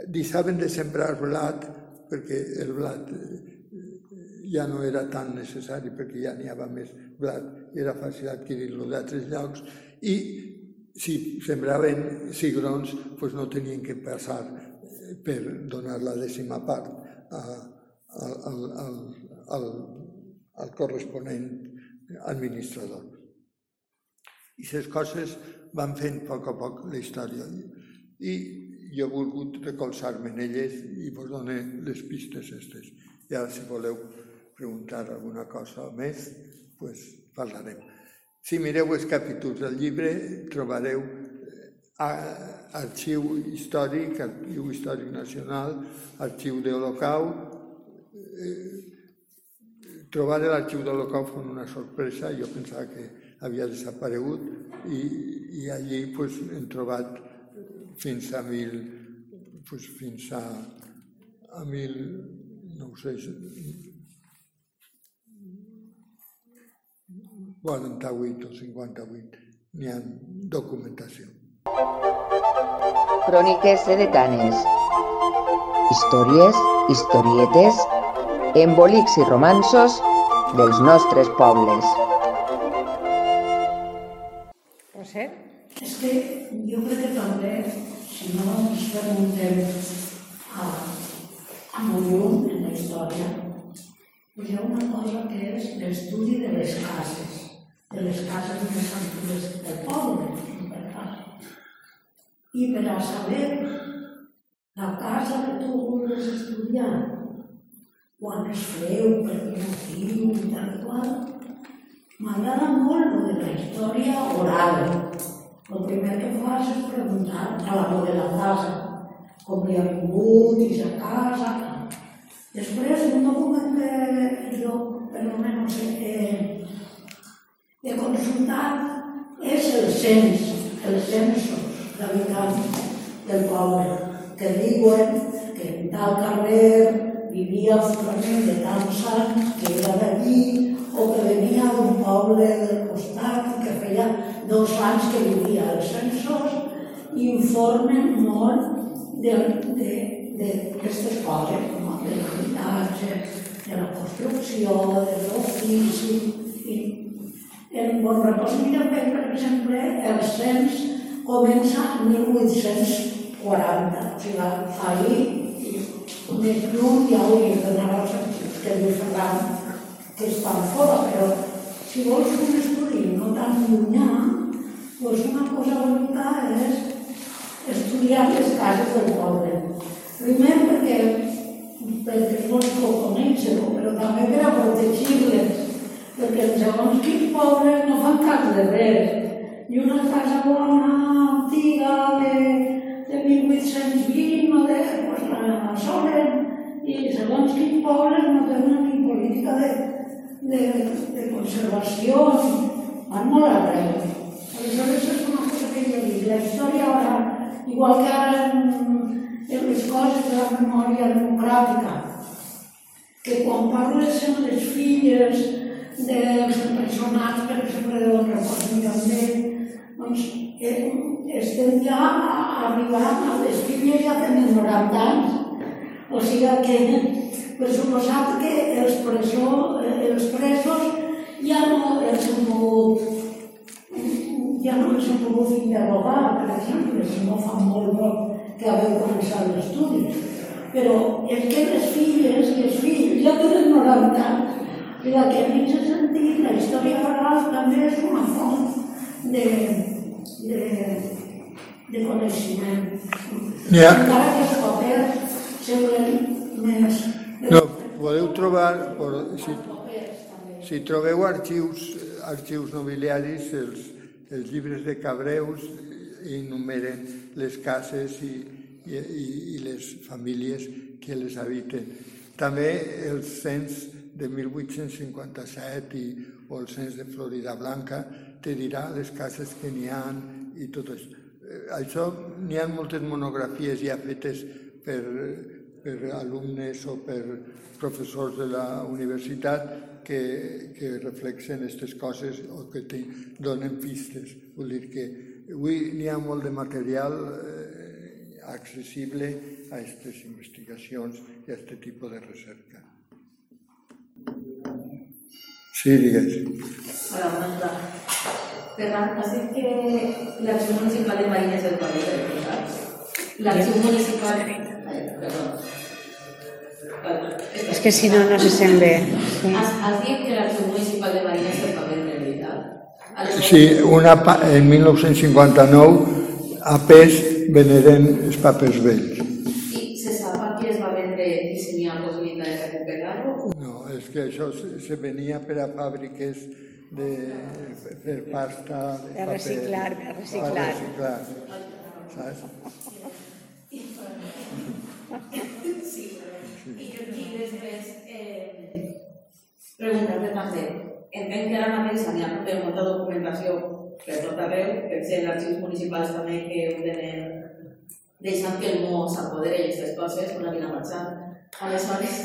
deixaven de sembrar blat perquè el blat eh, ja no era tan necessari perquè ja n'hi havia més blat, era fàcil adquirir-lo d'altres llocs i si sembraven cigrons doncs no tenien que passar per donar la dècima part a, al, al, al, al corresponent administrador. I aquestes coses van fent a poc a poc la història. I jo he volgut recolzar-me en elles i vos dono les pistes aquestes. I ara, si voleu preguntar alguna cosa més, pues parlarem. Si mireu els capítols del llibre, trobareu arxiu històric, arxiu històric nacional, arxiu d'Holocau. Eh, trobar l'arxiu d'Holocau fue una sorpresa, jo pensava que havia desaparegut i, i allí pues, hem trobat fins a mil, pues, fins a, a mil, no ho sé, 48 o 58, n'hi ha documentació. Cròniques sedetanes. Històries, historietes, embolics i romansos dels nostres pobles. Roser? És que jo crec que també, si no ens preguntem a, a molt en la història, pues hi ha una cosa que és l'estudi de les cases, de les cases més antigues del poble, i per a saber la casa que tu vulguis estudiar, quan es feu, per quin motiu i tal qual, m'agrada molt lo de la història oral. El primer que fas és preguntar a la de la casa, com li ha vingut i sa casa. Després, un document que jo, per almenys, he, he consultat és el cens, el censos d'habitants del poble, que diuen que en tal carrer vivia fulament de tants anys, que era d'allí, o que venia d'un poble del costat, que feia dos anys que vivia. Els censors informen molt d'aquestes coses, com de l'habitatge, de la construcció, de l'ofici, en bon repòs, mira, per exemple, el cens comença en 1840, o sigui, ahir més lluny ja hauria d'anar als arxius que diu Ferran, que estan fora, però si vols un estudi no tan llunyà, doncs una cosa bonica és estudiar les cases del poble. Primer perquè, perquè és bonic conèixer-ho, però també per a protegir-les, perquè segons quins pobles no fan cas de res. I una casa bona, antiga, de, de 1820 o de, pues, la solen, i segons quins pobles no tenen ni política de, de, de conservació, van molt arreu. Aleshores és una cosa que jo dic, la història ara, igual que ara en, en les coses de la memòria democràtica, que quan parles amb les filles dels personats, estem ja arribant a les filles ja tenen 90 anys, o sigui que per suposat que els, presó, els presos ja no els han pogut ja no els han pogut interrogar, per exemple, si no fa molt bo que haveu començat l'estudi. Però és que les filles i els fills ja tenen 90 anys. I la que a mi s'ha sentit, la història oral també és una font de, de, de coneixement. Ja. Encara que els papers semblen més No, podeu trobar, si, si trobeu arxius, arxius nobiliaris, els, els llibres de Cabreus enumeren les cases i, i, i les famílies que les habiten. També el cens de 1857 i, o el cens de Florida Blanca te dirà les cases que n'hi ha i tot això. Això n'hi ha moltes monografies ja fetes per, per alumnes o per professors de la universitat que, que reflexen aquestes coses o que te donen pistes. Vull dir que avui n'hi ha molt de material eh, accessible a aquestes investigacions i a aquest tipus de recerca. Sí, digues. Hola, tarda. Ferran, has dit que l'Arxiu Municipal de Marina és el Palau de Diputats? L'Arxiu Municipal... Ai, perdó. És que si no, no se sent bé. Sí. Has, has dit que l'Arxiu Municipal de Marina és el paper de veritat? Sí, una, en 1959 a PES veneren els papers vells. I se sap a qui es va vendre i si n'hi ha possibilitat de recuperar-lo? No, és que això se, se venia per a fàbriques de fer pasta, de, De reciclar, de reciclar. Per reciclar, saps? I que aquí després eh, preguntar-te també, entenc que ara mateix n'hi ha també molta documentació per tot arreu, per ser els arxius municipals també que ho tenen deixant que el món s'apodere d'aquestes coses, una vida marxant. Aleshores,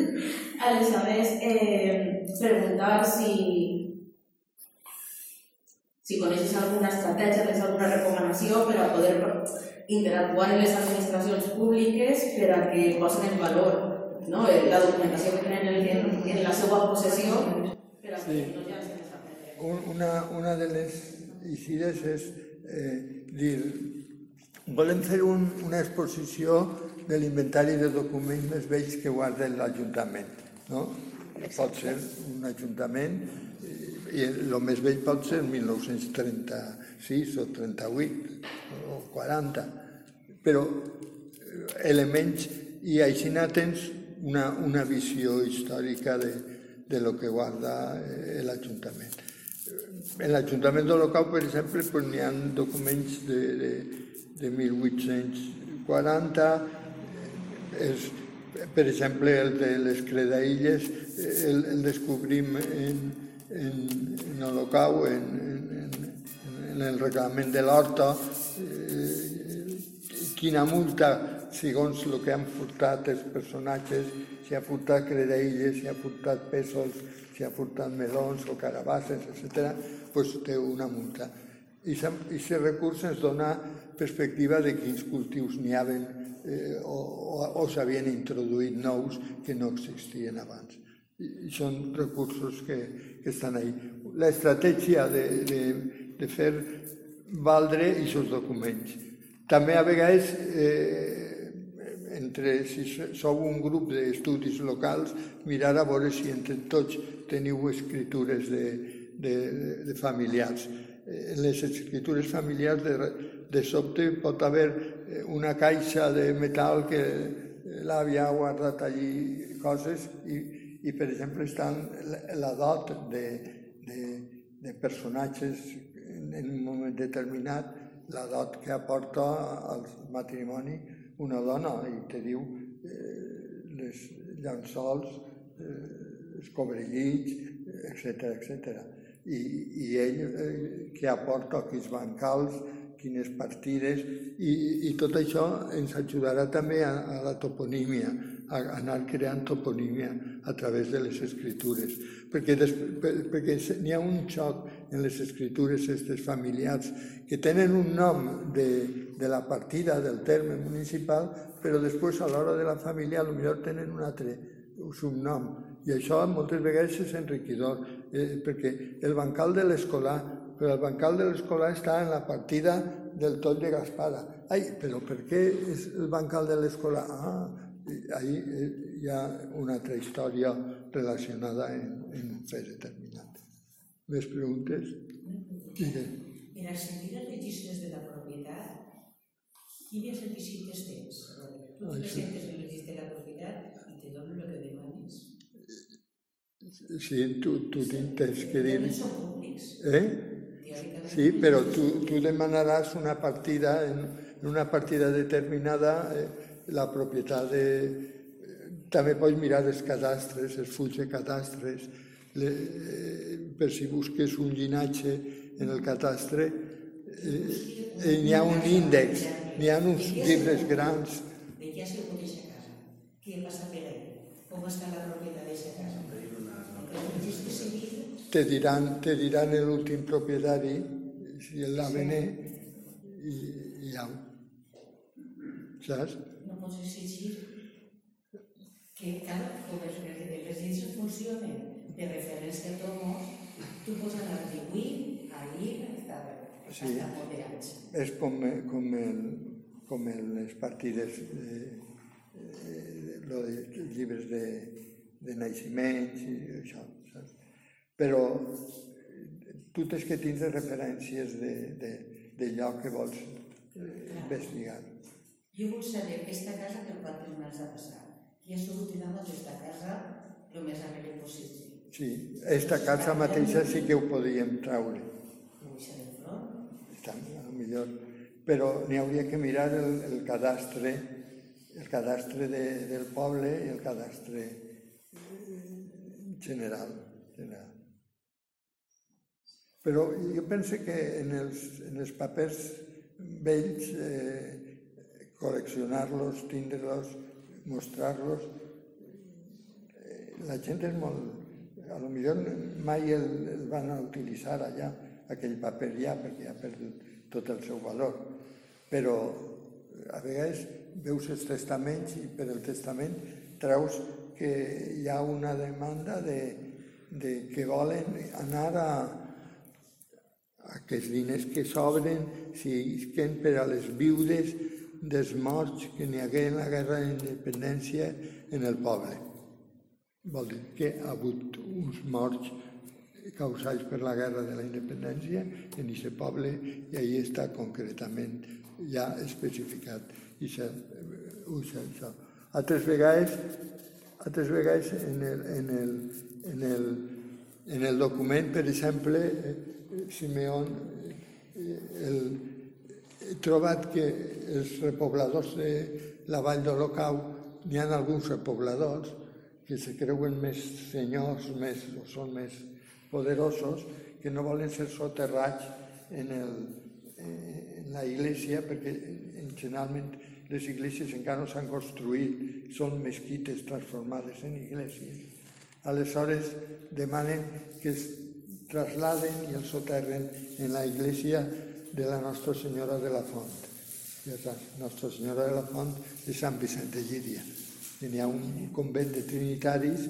aleshores eh, preguntar si si coneixes alguna estratègia, tens alguna recomanació per a poder interactuar amb les administracions públiques per a que posen en valor no? la documentació que tenen en, en la seva possessió per a que Sí. no hi hagi Una, una de les incides és eh, dir, volem fer un, una exposició de l'inventari de documents més vells que guarda l'Ajuntament. No? Pot ser un ajuntament i el més vell pot ser 1936 o 38 o 40, però eh, elements i així tens una, una visió històrica de, de lo que guarda eh, l'Ajuntament. En l'Ajuntament de Locau, per exemple, pues, n'hi ha documents de, de, de 1840, eh, per exemple, el de les credaïlles eh, el, el descobrim en, en, en Olocau, en, en, en, el reglament de l'Horta, eh, quina multa, segons el que han furtat els personatges, si ha furtat credaïlles, si ha furtat pèsols, si ha furtat melons o carabasses, etc., pues té una multa. I aquest recurs ens dona perspectiva de quins cultius n'hi havia eh, o, o, o s'havien introduït nous que no existien abans. I, i són recursos que, que estan ahí. La estratègia de, de, de fer valdre aquests documents. També a vegades, eh, entre, si sou un grup d'estudis locals, mirar a veure si entre tots teniu escritures de, de, de familiars. En les escritures familiars de, de sobte pot haver una caixa de metal que l'àvia ha guardat allí coses i, i per exemple, estan la dot de, de, de personatges en un moment determinat, la dot que aporta al matrimoni una dona. I te diu eh, les llençols, eh, els cobrellits, etc etc. I, i ell eh, que aporta quins bancals, quines partides, i, i tot això ens ajudarà també a, a la toponímia, a anar creant toponímia a través de les escritures, perquè, des, perquè n'hi ha un xoc en les escritures aquestes familiars que tenen un nom de, de la partida del terme municipal, però després a l'hora de la família potser tenen un altre subnom i això moltes vegades és enriquidor, eh, perquè el bancal de l'escolar, però el bancal de l'escolar està en la partida del toll de Gaspara. Ai, però per què és el bancal de l'escolar? Ah, ahí eh, hi ha una altra història relacionada en, en un fet determinat. Més preguntes? Digue. En accedir als registres de la propietat, quins requisits tens? Tu te presentes en el registre de la propietat i te donen el que demanes. Sí, tu, tu tens que dir... Són públics. Eh? Sí, però tu, tu demanaràs una partida, en, en una partida determinada, eh, la propietat de... També pots mirar els cadastres, els fulls de cadastres, le, eh, per si busques un llinatge en el cadastre, eh, n'hi ha un índex, n'hi ha uns llibres grans. De què ha sigut aquesta casa? Què passa per ahí? Com està la propietat d'aquesta casa? Te diran, te diran l'últim propietari, si l'ha vené, i, i ja. Saps? No pots exigir que, clar, com els, les lleis funcionen de referència a tomos, tu pots anar atribuint ahir hasta, sí. moderats. És com, com, el, com el, les partides, eh, eh, lo de llibres de, de naixements i això, saps? Però tu tens que tindre referències de, de, de lloc que vols eh, investigar. Jo vull saber aquesta casa per quantes mesos ha passat. I ha solucionat aquesta casa el més alegre possible. Sí, aquesta casa mateixa sí que ho podíem traure. Està, millor. Però n'hi hauria que mirar el, el cadastre, el cadastre de, del poble i el cadastre general. general. Però jo penso que en els, en els papers vells eh, col·leccionar-los, tindre-los, mostrar-los. La gent és molt... A lo millor mai el, el van a utilitzar allà, aquell paper ja, perquè ha perdut tot el seu valor. Però a vegades veus els testaments i per el testament treus que hi ha una demanda de, de que volen anar a, aquests diners que sobren si isquen per a les viudes dels morts que n'hi hagué en la guerra d'independència en el poble. Vol dir que ha hagut uns morts causats per la guerra de la independència en aquest poble i ahí està concretament ja especificat i això. Altres vegades, altres vegades en el, en el, en el, en el document, per exemple, Simeón, el, he trobat que els repobladors de la vall d'Olocau, n'hi ha alguns repobladors que se creuen més senyors, més, o són més poderosos, que no volen ser soterrats en, el, en la iglesia, perquè generalment les iglesias encara no s'han construït, són mesquites transformades en iglesias. Aleshores demanen que es trasladen i els soterren en la iglesia de la Nostra Senyora de la Font. Ja saps, Nostra Senyora de la Font de Sant Vicent de Llíria. I n'hi ha un convent de trinitaris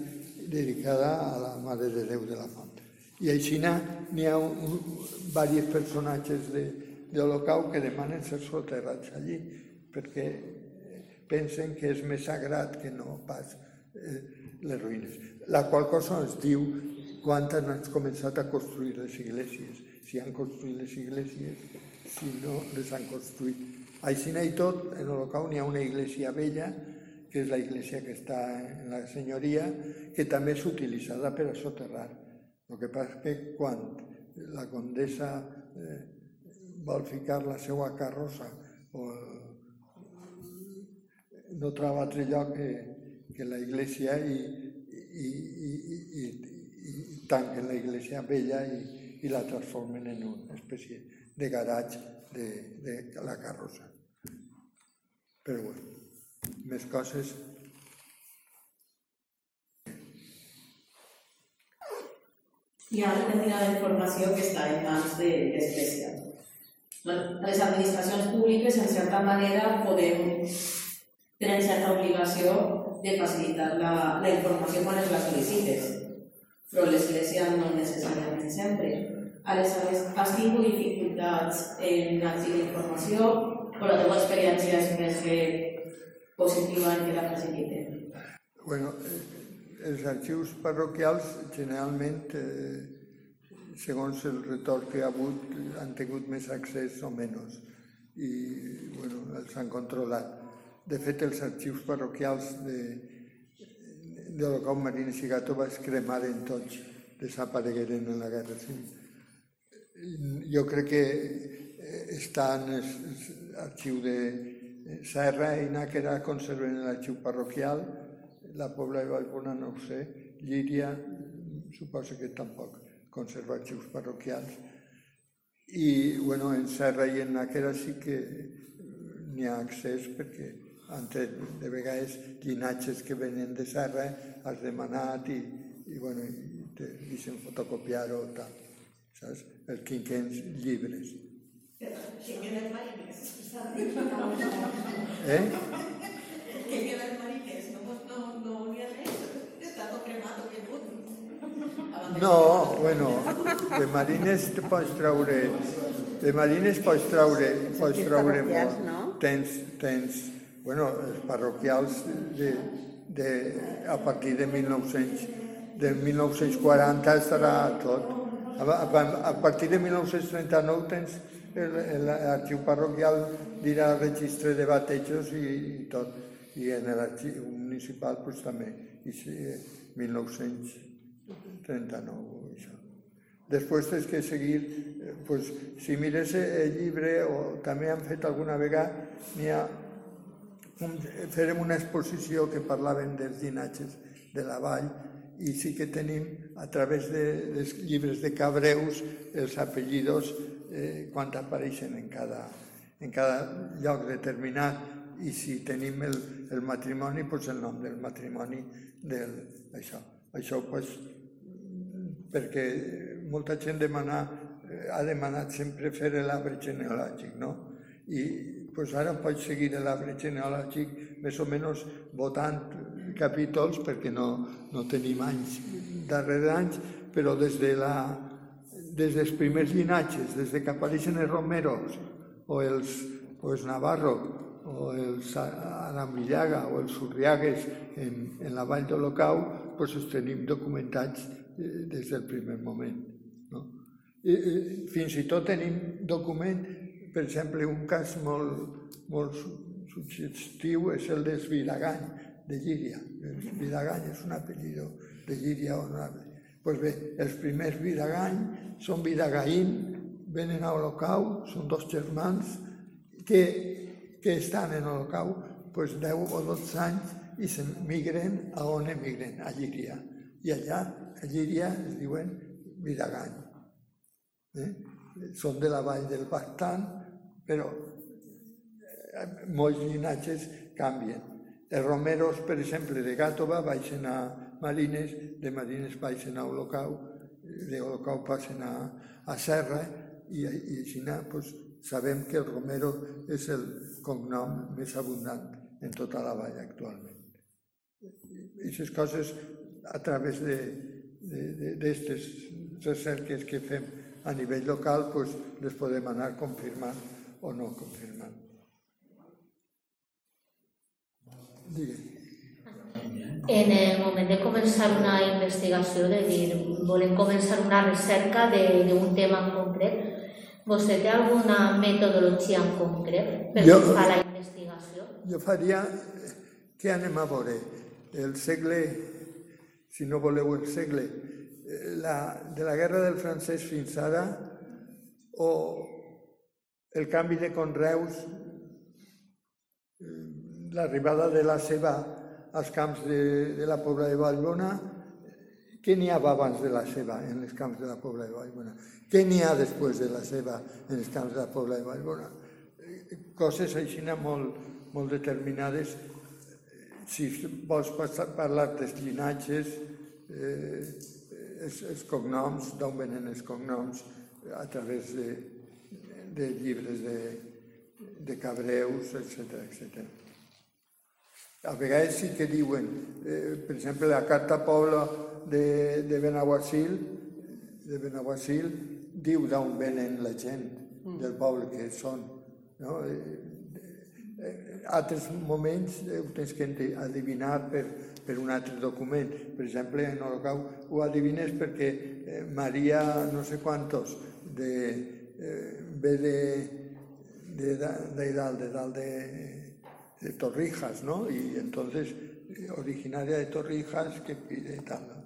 dedicada a la Mare de Déu de la Font. I així n'hi ha diversos personatges de, d'Holocau que demanen ser soterrats allí, perquè pensen que és més sagrat que no pas eh, les ruïnes. La qual cosa ens diu quan han començat a construir les iglésies, si han construït les iglésies, si no les han construït. Així i tot, en Holocau n'hi ha una iglesia vella, que és la iglesia que està en la senyoria, que també és utilitzada per a soterrar. El que passa que quan la condessa eh, vol ficar la seva carrossa o no troba altre lloc que, que la iglesia i, i, i, i, i, tanquen la iglesia vella i, i la transformen en una espècie de garatge de, de la carrossa. Però bueno, més coses hi ha determinada informació que està en mans de. Les administracions públiques, en certa manera, podem tenir certa obligació de facilitar la, la informació quan es la sol·licites, però l'Església no necessàriament sempre. Aleshores, has tingut dificultats en accés a la informació o la teva experiència és més que positiva en que la faciliten? Bueno, eh, els arxius parroquials generalment, eh, segons el retorn que ha hagut, han tingut més accés o menys i bueno, els han controlat. De fet, els arxius parroquials de, de l'Holocau Marines i Gàtova es cremaren tots, desaparegueren en la Guerra Civil. Jo crec que eh, està en l'arxiu de Serra i Nàquera conserven l'arxiu parroquial, la Pobla de Vallbona no ho sé, Llíria suposo que tampoc conserva arxius parroquials. I bueno, en Serra i en Nàquera sí que n'hi ha accés perquè han tret de vegades llinatges que venen de Serra, has demanat i, i, bueno, i te deixen fotocopiar o tal, saps? Els quinquens llibres. Eh? Que queden mariners, no, bueno, de marines te pots treure... De marines pots treure, pots treure molt. Tens, tens, bueno, els parroquials de, de, a partir de 1900, de 1940 estarà tot. A, a, a partir de 1939 tens l'arxiu parroquial dirà registre de batejos i, i tot. I en l'arxiu municipal pues, també, i sí, 1939, això. Després tens que seguir, pues, si mires el llibre, o també han fet alguna vegada, n'hi ha un, farem una exposició que parlaven dels llinatges de la vall i sí que tenim a través de, dels llibres de Cabreus els apellidos eh, quan apareixen en cada, en cada lloc determinat i si tenim el, el matrimoni, doncs el nom del matrimoni del, això. Això pues, perquè molta gent demana, eh, ha demanat sempre fer l'arbre genealògic, no? I pues ara pots seguir l'arbre genealògic més o menys votant capítols perquè no, no tenim anys darrere anys, però des, de la, des dels primers llinatges, des de que apareixen els romeros o els, o els Navarro o els Arambillaga o els Surriagues en, en la vall d'Olocau, doncs els tenim documentats eh, des del primer moment. No? I, fins i tot tenim document, per exemple, un cas molt, molt suggestiu és el d'Esviragany, de Llíria. Esviragany és un apellido de Llíria honorable. Pues bé, els primers Viragany són Viragaín, venen a Holocau, són dos germans que, que estan en Holocau pues, 10 o 12 anys i s'emigren a on emigren, a Llíria. I allà, a Llíria, es diuen Viragany. Eh? Són de la vall del Bastant, però eh, molts llinatges canvien. Els romeros, per exemple, de Gàtova baixen a Marines, de Marines baixen a Holocau, de Holocau passen a, a Serra i, i així pues, sabem que el romero és el cognom més abundant en tota la vall actualment. I aquestes coses a través d'aquestes recerques que fem a nivell local pues, les podem anar confirmant o no confirmant. Digue'm. En el moment de començar una investigació, de dir, volem començar una recerca d'un tema en concret, vostè té alguna metodologia en concret per jo, fer la investigació? Jo faria, què anem a veure? El segle, si no voleu el segle, eh, la, de la guerra del francès fins ara, o el canvi de conreus, eh, l'arribada de la seva als camps de, de la Pobla de Vallbona, què n'hi havia abans de la seva en els camps de la Pobla de Vallbona? Què n'hi ha després de la seva en els camps de la Pobla de Vallbona? Coses així molt, molt determinades. Si vols parlar dels llinatges, eh, els, els cognoms, d'on venen els cognoms, a través de, de llibres de, de cabreus, etc etc. A vegades sí que diuen, eh, per exemple, la Carta Pobla de, de Benaguasil, de Benaguasil, diu d'on venen la gent mm. del poble que són. No? Eh, eh, altres moments ho tens que adivinar per, per un altre document. Per exemple, en Holocau ho adivines perquè eh, Maria no sé quantos de, eh, de, de, de, de dalt, de de, Torrijas, ¿no? Y entonces, eh, originaria de Torrijas, que pide tal.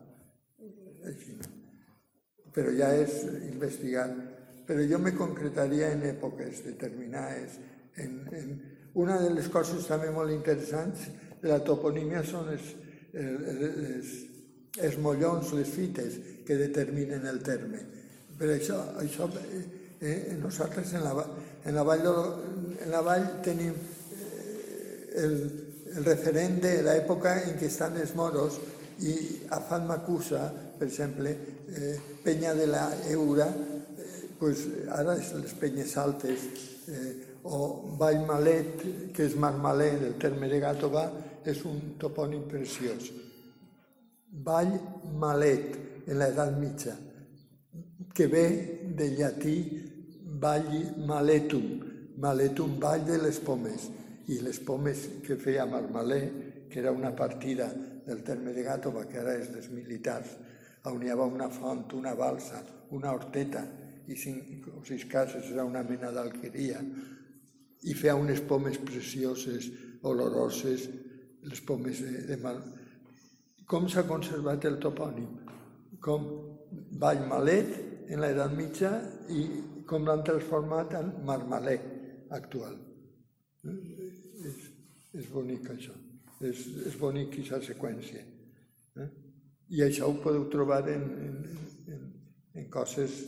Pero ya es investigar. Pero yo me concretaría en épocas determinadas. En, en... Una de les coses també molt interessants de la toponímia són els, els, les fites que determinen el terme. Per això, això eh, eh nosaltres en la, en la, vall, en la vall tenim el, el referent de l'època en què estan els moros i a Fatmacusa, per exemple, eh, Penya de la Eura, eh, pues, ara és les penyes altes, eh, o Vall Malet, que és Marmalet, el terme de Gàtova, és un topònim preciós. Vall Malet, en l'edat mitja, que ve del llatí Vall Maletum, Maletum, Vall de les Pomes i les pomes que feia Marmalé, que era una partida del terme de Gàtova, que ara és dels militars, on hi havia una font, una balsa, una horteta i cinc o sis cases, era una mena d'alqueria, i feia unes pomes precioses, oloroses, les pomes de, de Mal... Com s'ha conservat el topònim? Com Vall Malet en l'edat mitja i com l'han transformat en Marmalé actual. És, és bonic això, és, és bonic aquesta seqüència. Eh? I això ho podeu trobar en, en, en, en coses...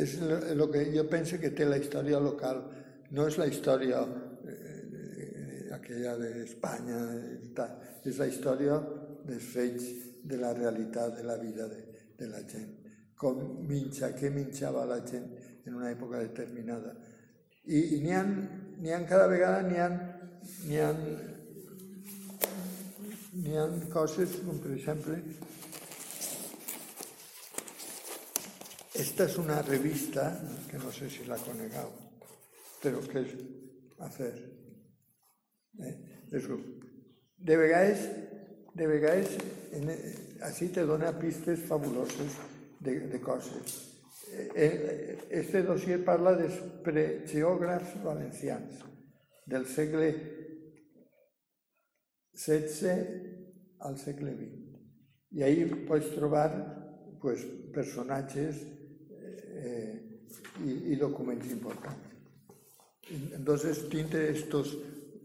És el que jo penso que té la història local, no és la història eh, aquella d'Espanya, és la història dels fets de la realitat de la vida de, de la gent. Com minxa, què minxava la gent en una època determinada i, i n'hi ha, ha cada vegada n'hi ha, ha, ha coses com esta és una revista que no sé si la conegueu però que és a fer eh? de vegades de vegades en, així te dona pistes fabuloses de, de coses Eh, este dossier parla dels pregeògrafs valencians del segle XVI al segle XX. I ahí pots trobar pues, personatges eh, i, i documents importants. Entonces, tindre estos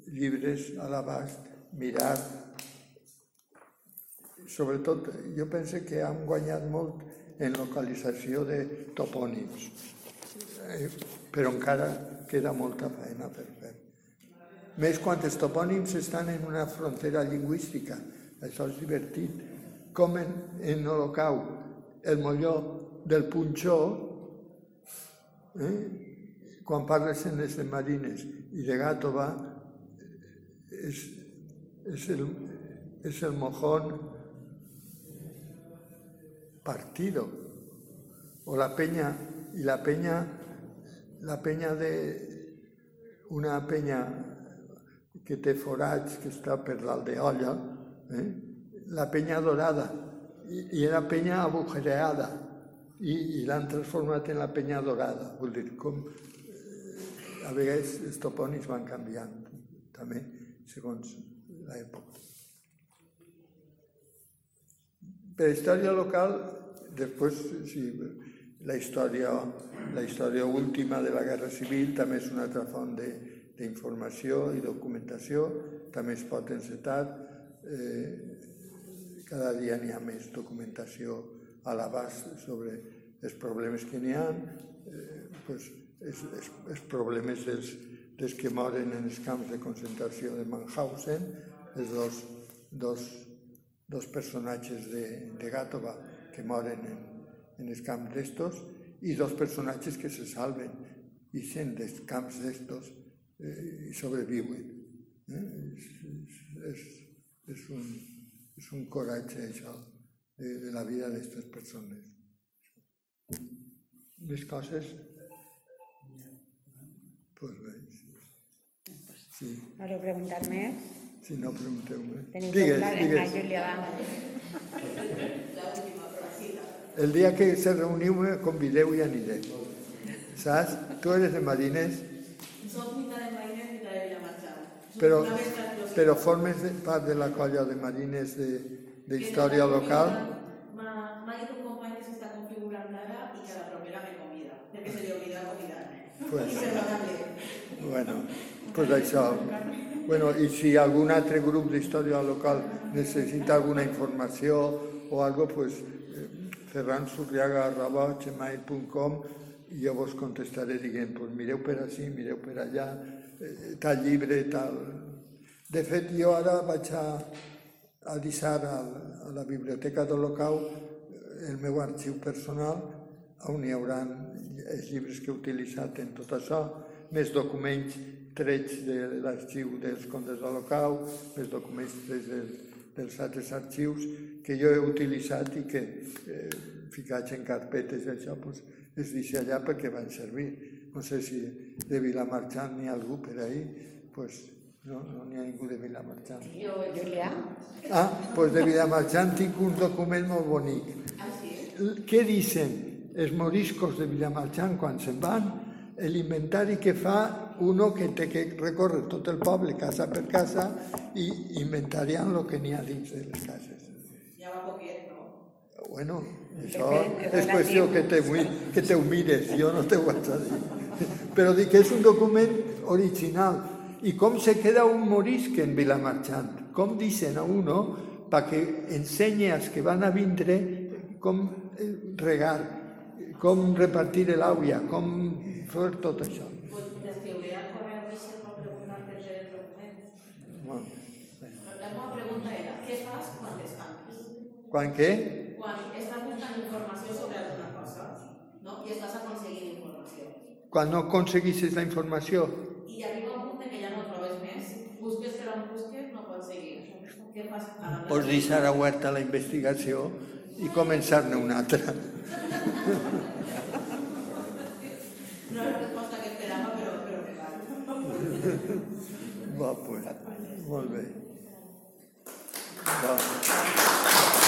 llibres a l'abast, mirar, sobretot, jo penso que han guanyat molt en localització de topònims, eh, però encara queda molta feina per fer. Més quan els topònims estan en una frontera lingüística, això és divertit. Com en, en Holocau, el molló del punxó, eh? quan parles en les marines i de Gàtova, és, és, el, és el mojón partido. o la penya, i la penya, la penya de, una penya que té forats, que està per l'aldeolla, eh? la penya dorada, i, i era penya agujereada, i, i l'han transformat en la penya dorada. Vull dir, com eh, a vegades els topònims van canviant, també, segons l'època. Per història local, després, sí, la història, la història última de la Guerra Civil també és una altra font d'informació i documentació, també es pot encetar. Eh, cada dia n'hi ha més documentació a l'abast sobre els problemes que n'hi ha, eh, pues, els, els, els problemes dels, dels que moren en els camps de concentració de Mauthausen, els dos, dos dos personatges de, de Gàtova que moren en, en els camps d'estos i dos personatges que se salven i sent dels camps d'estos eh, i sobreviuen. Eh? És, és, és, un, és un coratge això de, de la vida d'aquestes persones. Les coses... Pues bé, sí. Voleu preguntar més? Si no, pregunteu-me. Digues, digues. Júlia, El dia que se reuniu me convideu i aniré. Saps? Tu eres de Marines? Soc mitat de Marines, mitat de Villamarxant. Però, però formes part de la colla de Marines d'història local? M'ha dit un company que s'està configurant ara i que la propera me convida, perquè se li oblida convidar-me. Pues, bueno, pues això. Bueno, i si algun altre grup d'història local necessita alguna informació o algo, pues, eh, ferransurriaga.gmail.com i jo vos contestaré dient, pues mireu per així, mireu per allà, eh, tal llibre, tal... De fet, jo ara vaig a, a deixar a, a la biblioteca de l'Olocau eh, el meu arxiu personal on hi haurà els llibres que he utilitzat en tot això, més documents trets de l'arxiu dels contes de l'Olocau, més documents trets dels, dels altres arxius que jo he utilitzat i que eh, ficats en carpetes i això pues, es deixa allà perquè van servir. No sé si de Vilamarxant n'hi ha algú per ahí, pues, no, no n'hi ha ningú de Vilamarxant. Jo, Julià. Ah, pues de Vilamarxant tinc un document molt bonic. Ah, sí? Què dicen els moriscos de Vilamarxant quan se'n van? L'inventari que fa uno que té que recórrer tot el poble, casa per casa, i inventariant el que n'hi ha dins de les cases. Ja va poquet, no? Bueno, això és qüestió que te, que te ho mires, jo no te ho vaig a dir. Però dic que és un document original. I com se queda un morisc en Vilamarxant? Com dicen a uno perquè ensenye als que van a vindre com regar, com repartir l'àvia, com fer tot això. Quan què? Quan estàs buscant informació sobre alguna cosa no? i estàs aconseguint informació. Quan no aconseguissis la informació? I arriba un punt que ja no trobes més, busques per on busques, no pots seguir. Què fas? Pots deixar oberta la investigació i començar-ne una altra. No és la resposta que esperava, però, però regal. Va, pues, molt bé. Va.